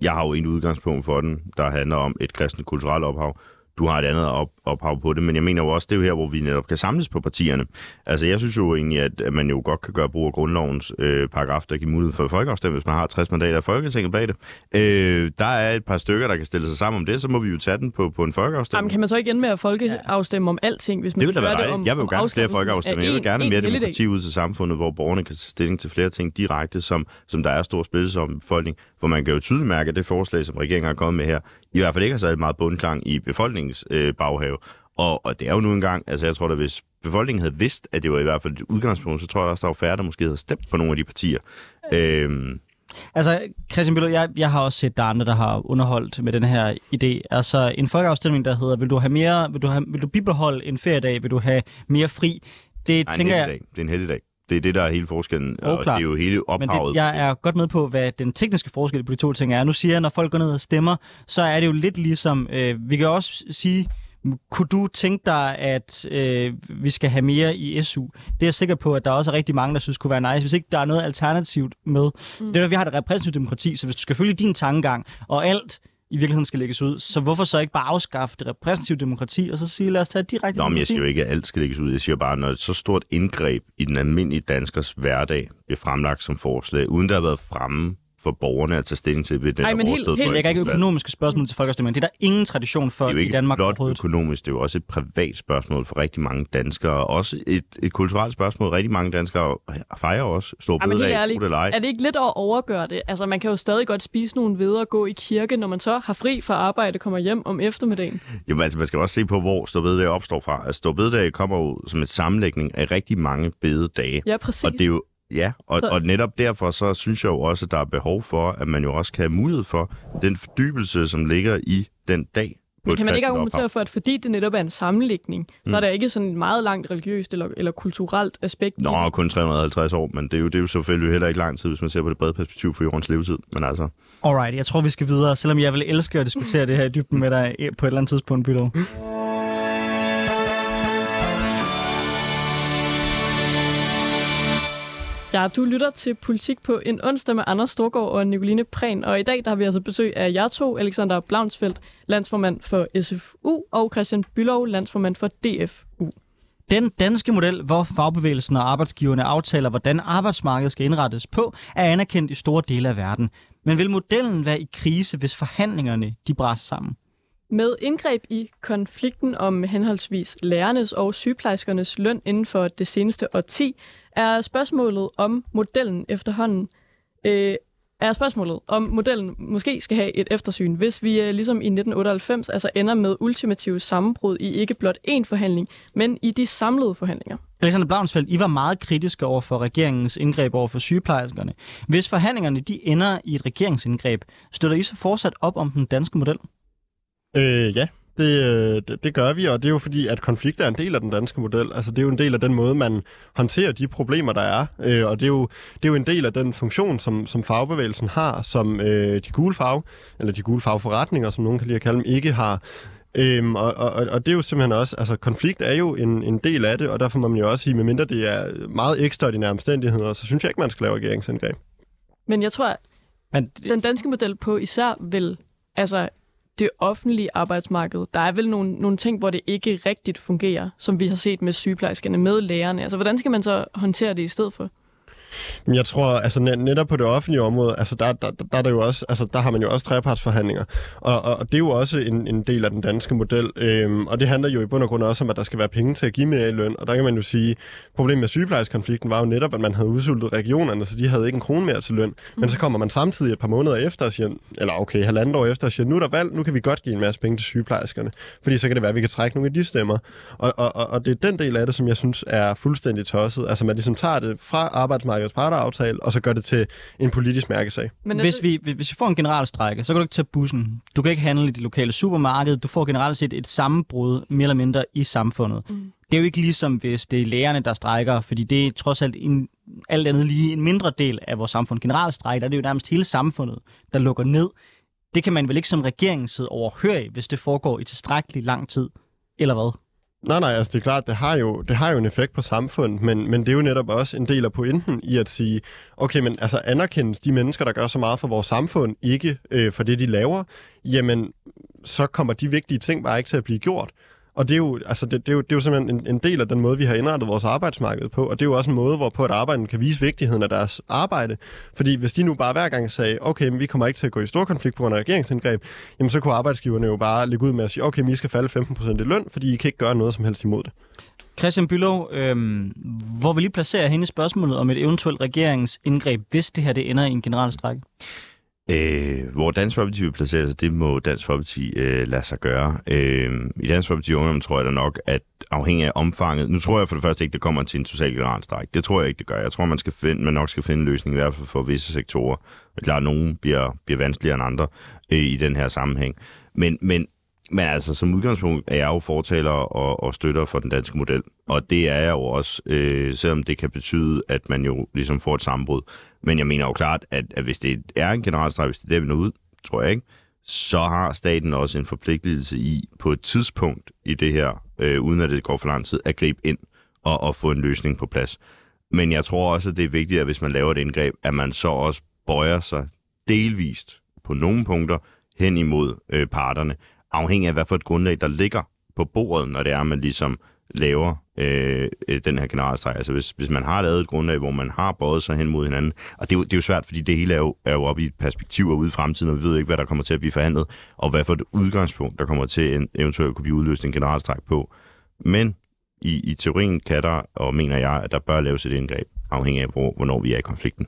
jeg har jo en udgangspunkt for den, der handler om et kristent kulturelt ophav. Du har et andet op, ophav på det, men jeg mener jo også, det er jo her, hvor vi netop kan samles på partierne. Altså, jeg synes jo egentlig, at, at man jo godt kan gøre brug af grundlovens øh, paragraf, der giver mulighed for folkeafstemning, hvis man har 60 mandater i Folketinget bag det. Øh, der er et par stykker, der kan stille sig sammen om det, så må vi jo tage den på, på en folkeafstemning. Jamen, kan man så ikke ende med at folkeafstemme om alting, hvis man Det vil da være det om, Jeg vil jo gerne flere folkeafstemninger. Jeg vil gerne én mere demokrati ud til samfundet, hvor borgerne kan tage stilling til flere ting direkte, som, som der er stor splittelse om i befolkningen. For man kan jo tydeligt mærke, at det forslag, som regeringen har kommet med her, i hvert fald ikke har særlig meget bundklang i befolkningens øh, baghave. Og, og det er jo nu engang, altså jeg tror da, hvis befolkningen havde vidst, at det var i hvert fald et udgangspunkt, så tror jeg også, der var færre, der måske havde stemt på nogle af de partier. Øhm, Altså, Christian Bøller, jeg, jeg har også set, der er andre, der har underholdt med den her idé. Altså, en folkeafstemning, der hedder, vil du have mere, vil du, have, vil du bibeholde en feriedag, vil du have mere fri? Det Nej, tænker en jeg. Det er en heldigdag. Det er det, der er hele forskellen, og det klart. er jo hele men ophavet. det, jeg er godt med på, hvad den tekniske forskel på de to ting er. Nu siger jeg, når folk går ned og stemmer, så er det jo lidt ligesom, øh, vi kan også sige, kunne du tænke dig, at øh, vi skal have mere i SU? Det er jeg sikker på, at der også er rigtig mange, der synes kunne være nice, hvis ikke der er noget alternativt med. Mm. Det er vi har et repræsentativt demokrati, så hvis du skal følge din tankegang, og alt i virkeligheden skal lægges ud, så hvorfor så ikke bare afskaffe det repræsentative demokrati, og så sige, lad os tage direkte Nå, men jeg siger jo ikke, at alt skal lægges ud. Jeg siger bare, når et så stort indgreb i den almindelige danskers hverdag bliver fremlagt som forslag, uden der har været fremme for borgerne at tage stilling til ved den Ej, men helt- helt- Jeg lægger ikke økonomiske spørgsmål til folkeafstemningen. Det er der ingen tradition for Det er jo i ikke Danmark blot overhovedet. økonomisk, det er jo også et privat spørgsmål for rigtig mange danskere, og også et, et kulturelt spørgsmål. Rigtig mange danskere fejrer også stor bededag, det eller ej. er det ikke lidt at overgøre det? Altså, man kan jo stadig godt spise nogle ved og gå i kirke, når man så har fri fra arbejde kommer hjem om eftermiddagen. Jamen, altså, man skal også se på, hvor stor bededag opstår fra. Altså, stor bededag kommer jo som en sammenlægning af rigtig mange bededage. Ja, præcis. Og det er jo Ja, og, og netop derfor så synes jeg jo også, at der er behov for, at man jo også kan have mulighed for den fordybelse, som ligger i den dag. Men kan man ikke argumentere for, at fordi det netop er en sammenlægning, mm. så er der ikke sådan et meget langt religiøst eller, eller kulturelt aspekt i? Nå, kun 350 år, men det er, jo, det er jo selvfølgelig heller ikke lang tid, hvis man ser på det brede perspektiv for jordens levetid. Men altså, Alright, jeg tror, vi skal videre, selvom jeg vil elske at diskutere det her i dybden med dig på et eller andet tidspunkt, Bylo. Ja, du lytter til Politik på en onsdag med Anders Storgård og Nicoline Prehn, og i dag der har vi altså besøg af jer to, Alexander Blaunsfeldt, landsformand for SFU, og Christian Bylov, landsformand for DFU. Den danske model, hvor fagbevægelsen og arbejdsgiverne aftaler, hvordan arbejdsmarkedet skal indrettes på, er anerkendt i store dele af verden. Men vil modellen være i krise, hvis forhandlingerne de brænder sammen? Med indgreb i konflikten om henholdsvis lærernes og sygeplejerskernes løn inden for det seneste årti, er spørgsmålet om modellen efterhånden øh, er spørgsmålet, om modellen måske skal have et eftersyn, hvis vi øh, ligesom i 1998 altså ender med ultimative sammenbrud i ikke blot én forhandling, men i de samlede forhandlinger. Alexander Blaunsfeldt, I var meget kritiske over for regeringens indgreb over for sygeplejerskerne. Hvis forhandlingerne de ender i et regeringsindgreb, støtter I så fortsat op om den danske model? Øh, ja, det, øh, det, det gør vi, og det er jo fordi, at konflikter er en del af den danske model. Altså, det er jo en del af den måde, man håndterer de problemer, der er. Øh, og det er, jo, det er jo en del af den funktion, som, som fagbevægelsen har, som øh, de gule fag, eller de gule fagforretninger, som nogen kan lide at kalde dem, ikke har. Øhm, og, og, og det er jo simpelthen også, altså konflikt er jo en, en del af det, og derfor må man jo også sige, medmindre det er meget ekstraordinære omstændigheder, så synes jeg ikke, man skal lave regeringsindgreb. Men jeg tror, at Men den danske model på især vil, altså det offentlige arbejdsmarked, der er vel nogle, nogle ting, hvor det ikke rigtigt fungerer, som vi har set med sygeplejerskerne, med lærerne. Altså, hvordan skal man så håndtere det i stedet for? Men jeg tror, altså net- netop på det offentlige område, altså der, der, der, der, er det jo også, altså der har man jo også trepartsforhandlinger, og, og, og det er jo også en, en del af den danske model, øhm, og det handler jo i bund og grund også om, at der skal være penge til at give mere i løn, og der kan man jo sige, problemet med sygeplejerskonflikten var jo netop, at man havde udsultet regionerne, så de havde ikke en krone mere til løn, men så kommer man samtidig et par måneder efter og siger, eller okay, halvandet år efter og siger, nu er der valg, nu kan vi godt give en masse penge til sygeplejerskerne, fordi så kan det være, at vi kan trække nogle af de stemmer, og, og, og, det er den del af det, som jeg synes er fuldstændig tosset, altså man ligesom tager det fra arbejdsmarkedets parteraftale, og så gør det til en politisk mærkesag. Men hvis det- vi, hvis vi får en generalstrække, så kan du ikke tage bussen. Du kan ikke handle i det lokale supermarked. Du får generelt set et sammenbrud mere eller mindre i samfundet. Mm. Det er jo ikke ligesom, hvis det er lærerne, der strækker, fordi det er trods alt en, alt andet lige en mindre del af vores samfund. Generalstrække, der er det jo nærmest hele samfundet, der lukker ned. Det kan man vel ikke som regering sidde overhøre, hvis det foregår i tilstrækkelig lang tid, eller hvad? Nej, nej, altså det er klart, det har jo, det har jo en effekt på samfundet, men, men det er jo netop også en del af pointen i at sige, okay, men altså anerkendes de mennesker, der gør så meget for vores samfund, ikke øh, for det, de laver, jamen så kommer de vigtige ting bare ikke til at blive gjort. Og det er jo, altså det, det er jo, det er jo simpelthen en, en del af den måde, vi har indrettet vores arbejdsmarked på, og det er jo også en måde, hvorpå at arbejderne kan vise vigtigheden af deres arbejde. Fordi hvis de nu bare hver gang sagde, okay, men vi kommer ikke til at gå i stor konflikt på grund af regeringsindgreb, jamen så kunne arbejdsgiverne jo bare lægge ud med at sige, okay, vi skal falde 15% i løn, fordi I kan ikke gøre noget som helst imod det. Christian Bylov, øhm, hvor vil I placere hende spørgsmålet om et eventuelt regeringsindgreb, hvis det her det ender i en generalstrække? Øh, hvor Dansk Folkeparti vil placere sig, det må Dansk Folkeparti øh, lade sig gøre. Øh, I Dansk Folkeparti Ungdom tror jeg da nok, at afhængig af omfanget... Nu tror jeg for det første ikke, det kommer til en social generalstræk. Det tror jeg ikke, det gør. Jeg tror, man, skal finde, man nok skal finde en løsning, i hvert fald for visse sektorer. Det er klart, at nogen bliver, bliver vanskeligere end andre øh, i den her sammenhæng. Men, men, men altså, som udgangspunkt er jeg jo fortaler og, og støtter for den danske model. Og det er jeg jo også, øh, selvom det kan betyde, at man jo ligesom får et sammenbrud. Men jeg mener jo klart, at, at hvis det er en generalstrejk, hvis det er der, vi når ud, tror jeg ikke, så har staten også en forpligtelse i på et tidspunkt i det her, øh, uden at det går for lang tid, at gribe ind og, og få en løsning på plads. Men jeg tror også, at det er vigtigt, at hvis man laver et indgreb, at man så også bøjer sig delvist på nogle punkter hen imod øh, parterne, afhængig af, hvad for et grundlag, der ligger på bordet, når det er, man ligesom laver øh, øh den her generalstreg. Altså hvis, hvis man har lavet et grundlag, hvor man har båret sig hen mod hinanden, og det er, jo, det er jo svært, fordi det hele er jo, er jo oppe i et perspektiv og ude i fremtiden, og vi ved ikke, hvad der kommer til at blive forhandlet, og hvad for et udgangspunkt, der kommer til en, eventuelt kunne blive udløst en generalstreg på. Men i, i teorien kan der, og mener jeg, at der bør laves et indgreb, afhængig af, hvor, hvornår vi er i konflikten.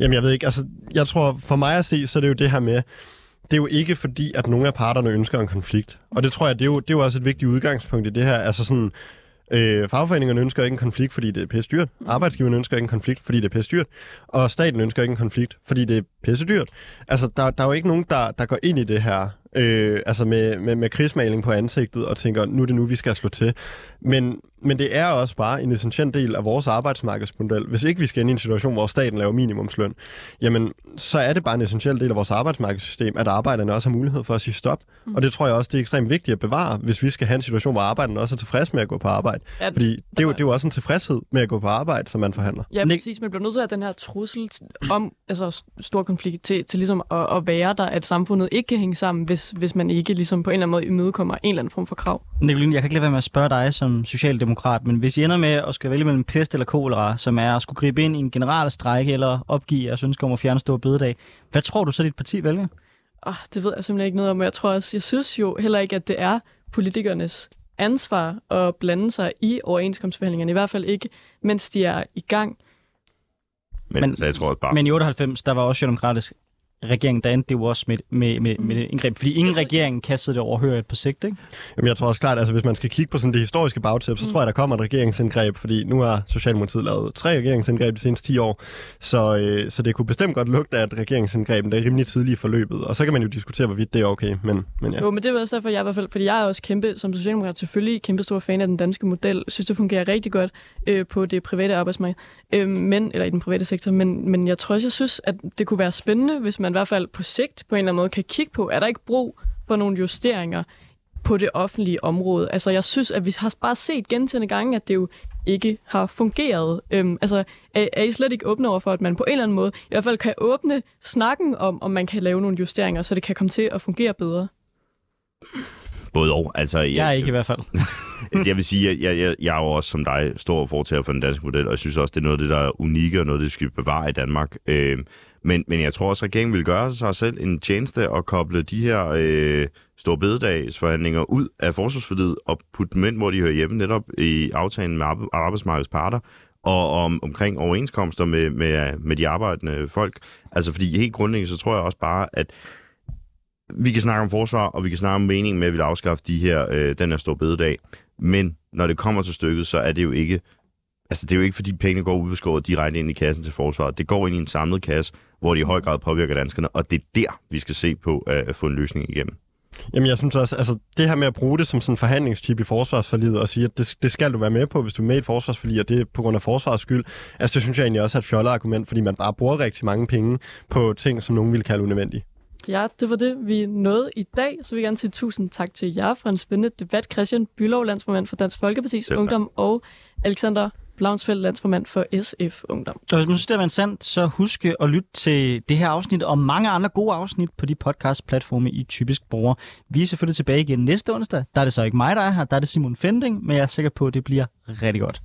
Jamen, jeg ved ikke. Altså, jeg tror, for mig at se, så er det jo det her med, det er jo ikke fordi, at nogle af parterne ønsker en konflikt. Og det tror jeg, det er jo, det er jo også et vigtigt udgangspunkt i det her. Altså sådan, øh, fagforeningerne ønsker ikke en konflikt, fordi det er pisse dyrt. Arbejdsgiverne ønsker ikke en konflikt, fordi det er pisse dyrt. Og staten ønsker ikke en konflikt, fordi det er pisse dyrt. Altså, der, der er jo ikke nogen, der, der går ind i det her øh, altså med, med, med krigsmaling på ansigtet og tænker, nu er det nu, vi skal slå til. Men, men det er også bare en essentiel del af vores arbejdsmarkedsmodel. Hvis ikke vi skal ind i en situation, hvor staten laver minimumsløn, jamen så er det bare en essentiel del af vores arbejdsmarkedssystem, at arbejderne også har mulighed for at sige stop. Mm. Og det tror jeg også, det er ekstremt vigtigt at bevare, hvis vi skal have en situation, hvor arbejderne også er tilfredse med at gå på arbejde. Ja, Fordi det er, jo, det er jo også en tilfredshed med at gå på arbejde, som man forhandler. Ja, præcis. Man bliver nødt til at have den her trussel om altså, stor konflikt til, til ligesom at, at være der, at samfundet ikke kan hænge sammen, hvis, hvis man ikke ligesom på en eller anden måde imødekommer en eller anden form for krav. Nicoline, jeg kan ikke lade være med at spørge dig som socialdemokrat, men hvis I ender med at skal vælge mellem pest eller kolera, som er at skulle gribe ind i en generalstrække eller opgive jeres ønske om at fjerne stor bededag, hvad tror du så, dit parti vælger? Oh, det ved jeg simpelthen ikke noget om, jeg tror også, jeg synes jo heller ikke, at det er politikernes ansvar at blande sig i overenskomstforhandlingerne, i hvert fald ikke, mens de er i gang. Men, men, så jeg tror bare... men i 98, der var også socialdemokratisk regering, der endte det jo også med, med, med, med indgreb. Fordi ingen regering kastede det overhøret på sigt, ikke? Jamen, jeg tror også klart, altså hvis man skal kigge på sådan det historiske bagtæp, så mm. tror jeg, der kommer et regeringsindgreb, fordi nu har Socialdemokratiet lavet tre regeringsindgreb de seneste 10 år, så, øh, så det kunne bestemt godt lugte, at regeringsindgrebene er rimelig tidligt i forløbet, og så kan man jo diskutere, hvorvidt det er okay, men, men ja. Jo, men det var også derfor, jeg i hvert fald, fordi jeg er også kæmpe, som Socialdemokrat selvfølgelig kæmpe stor fan af den danske model, synes det fungerer rigtig godt øh, på det private arbejdsmarked, øh, men, eller i den private sektor, men, men jeg tror også, jeg synes, at det kunne være spændende, hvis man i hvert fald på sigt på en eller anden måde kan kigge på, er der ikke brug for nogle justeringer på det offentlige område? Altså jeg synes, at vi har bare set gentagende gange, at det jo ikke har fungeret. Øhm, altså, er, er I slet ikke åbne over for, at man på en eller anden måde i hvert fald kan åbne snakken om, om man kan lave nogle justeringer, så det kan komme til at fungere bedre? Både og. Altså, jeg, jeg er ikke i hvert fald. Altså, jeg vil sige, at jeg, jeg, jeg er jo også som dig stor fortager for den danske model, og jeg synes også, det er noget af det, der er unikke, og noget, det vi skal bevare i Danmark. Øh, men, men jeg tror også, at regeringen vil gøre sig selv en tjeneste og koble de her øh, store bededagsforhandlinger ud af forsvarsforlidet og putte dem ind, hvor de hører hjemme, netop i aftalen med arbejdsmarkedets parter og om, omkring overenskomster med, med, med de arbejdende folk. Altså fordi helt grundlæggende, så tror jeg også bare, at vi kan snakke om forsvar, og vi kan snakke om meningen med, at vi vil afskaffe de her, øh, den her store bededag. Men når det kommer til stykket, så er det jo ikke Altså, det er jo ikke, fordi pengene går ubeskåret direkte ind i kassen til forsvaret. Det går ind i en samlet kasse, hvor de i høj grad påvirker danskerne, og det er der, vi skal se på øh, at få en løsning igennem. Jamen, jeg synes også, altså det her med at bruge det som sådan en forhandlingstip i forsvarsforliget og sige, at det, det skal du være med på, hvis du er med i et forsvarsforlig, og det er på grund af forsvars skyld, altså det synes jeg egentlig også er et fjollet argument, fordi man bare bruger rigtig mange penge på ting, som nogen ville kalde unødvendige. Ja, det var det, vi nåede i dag. Så vil jeg gerne sige tusind tak til jer for en spændende debat. Christian Bylov, landsformand for Dansk Folkeparti's Ungdom, og Alexander Blaunsfeldt, landsformand for SF Ungdom. Så hvis man synes, det er sandt, så husk at lytte til det her afsnit og mange andre gode afsnit på de podcast-platforme, I typisk bruger. Vi er selvfølgelig tilbage igen næste onsdag. Der er det så ikke mig, der er her, der er det Simon Fending, men jeg er sikker på, at det bliver rigtig godt.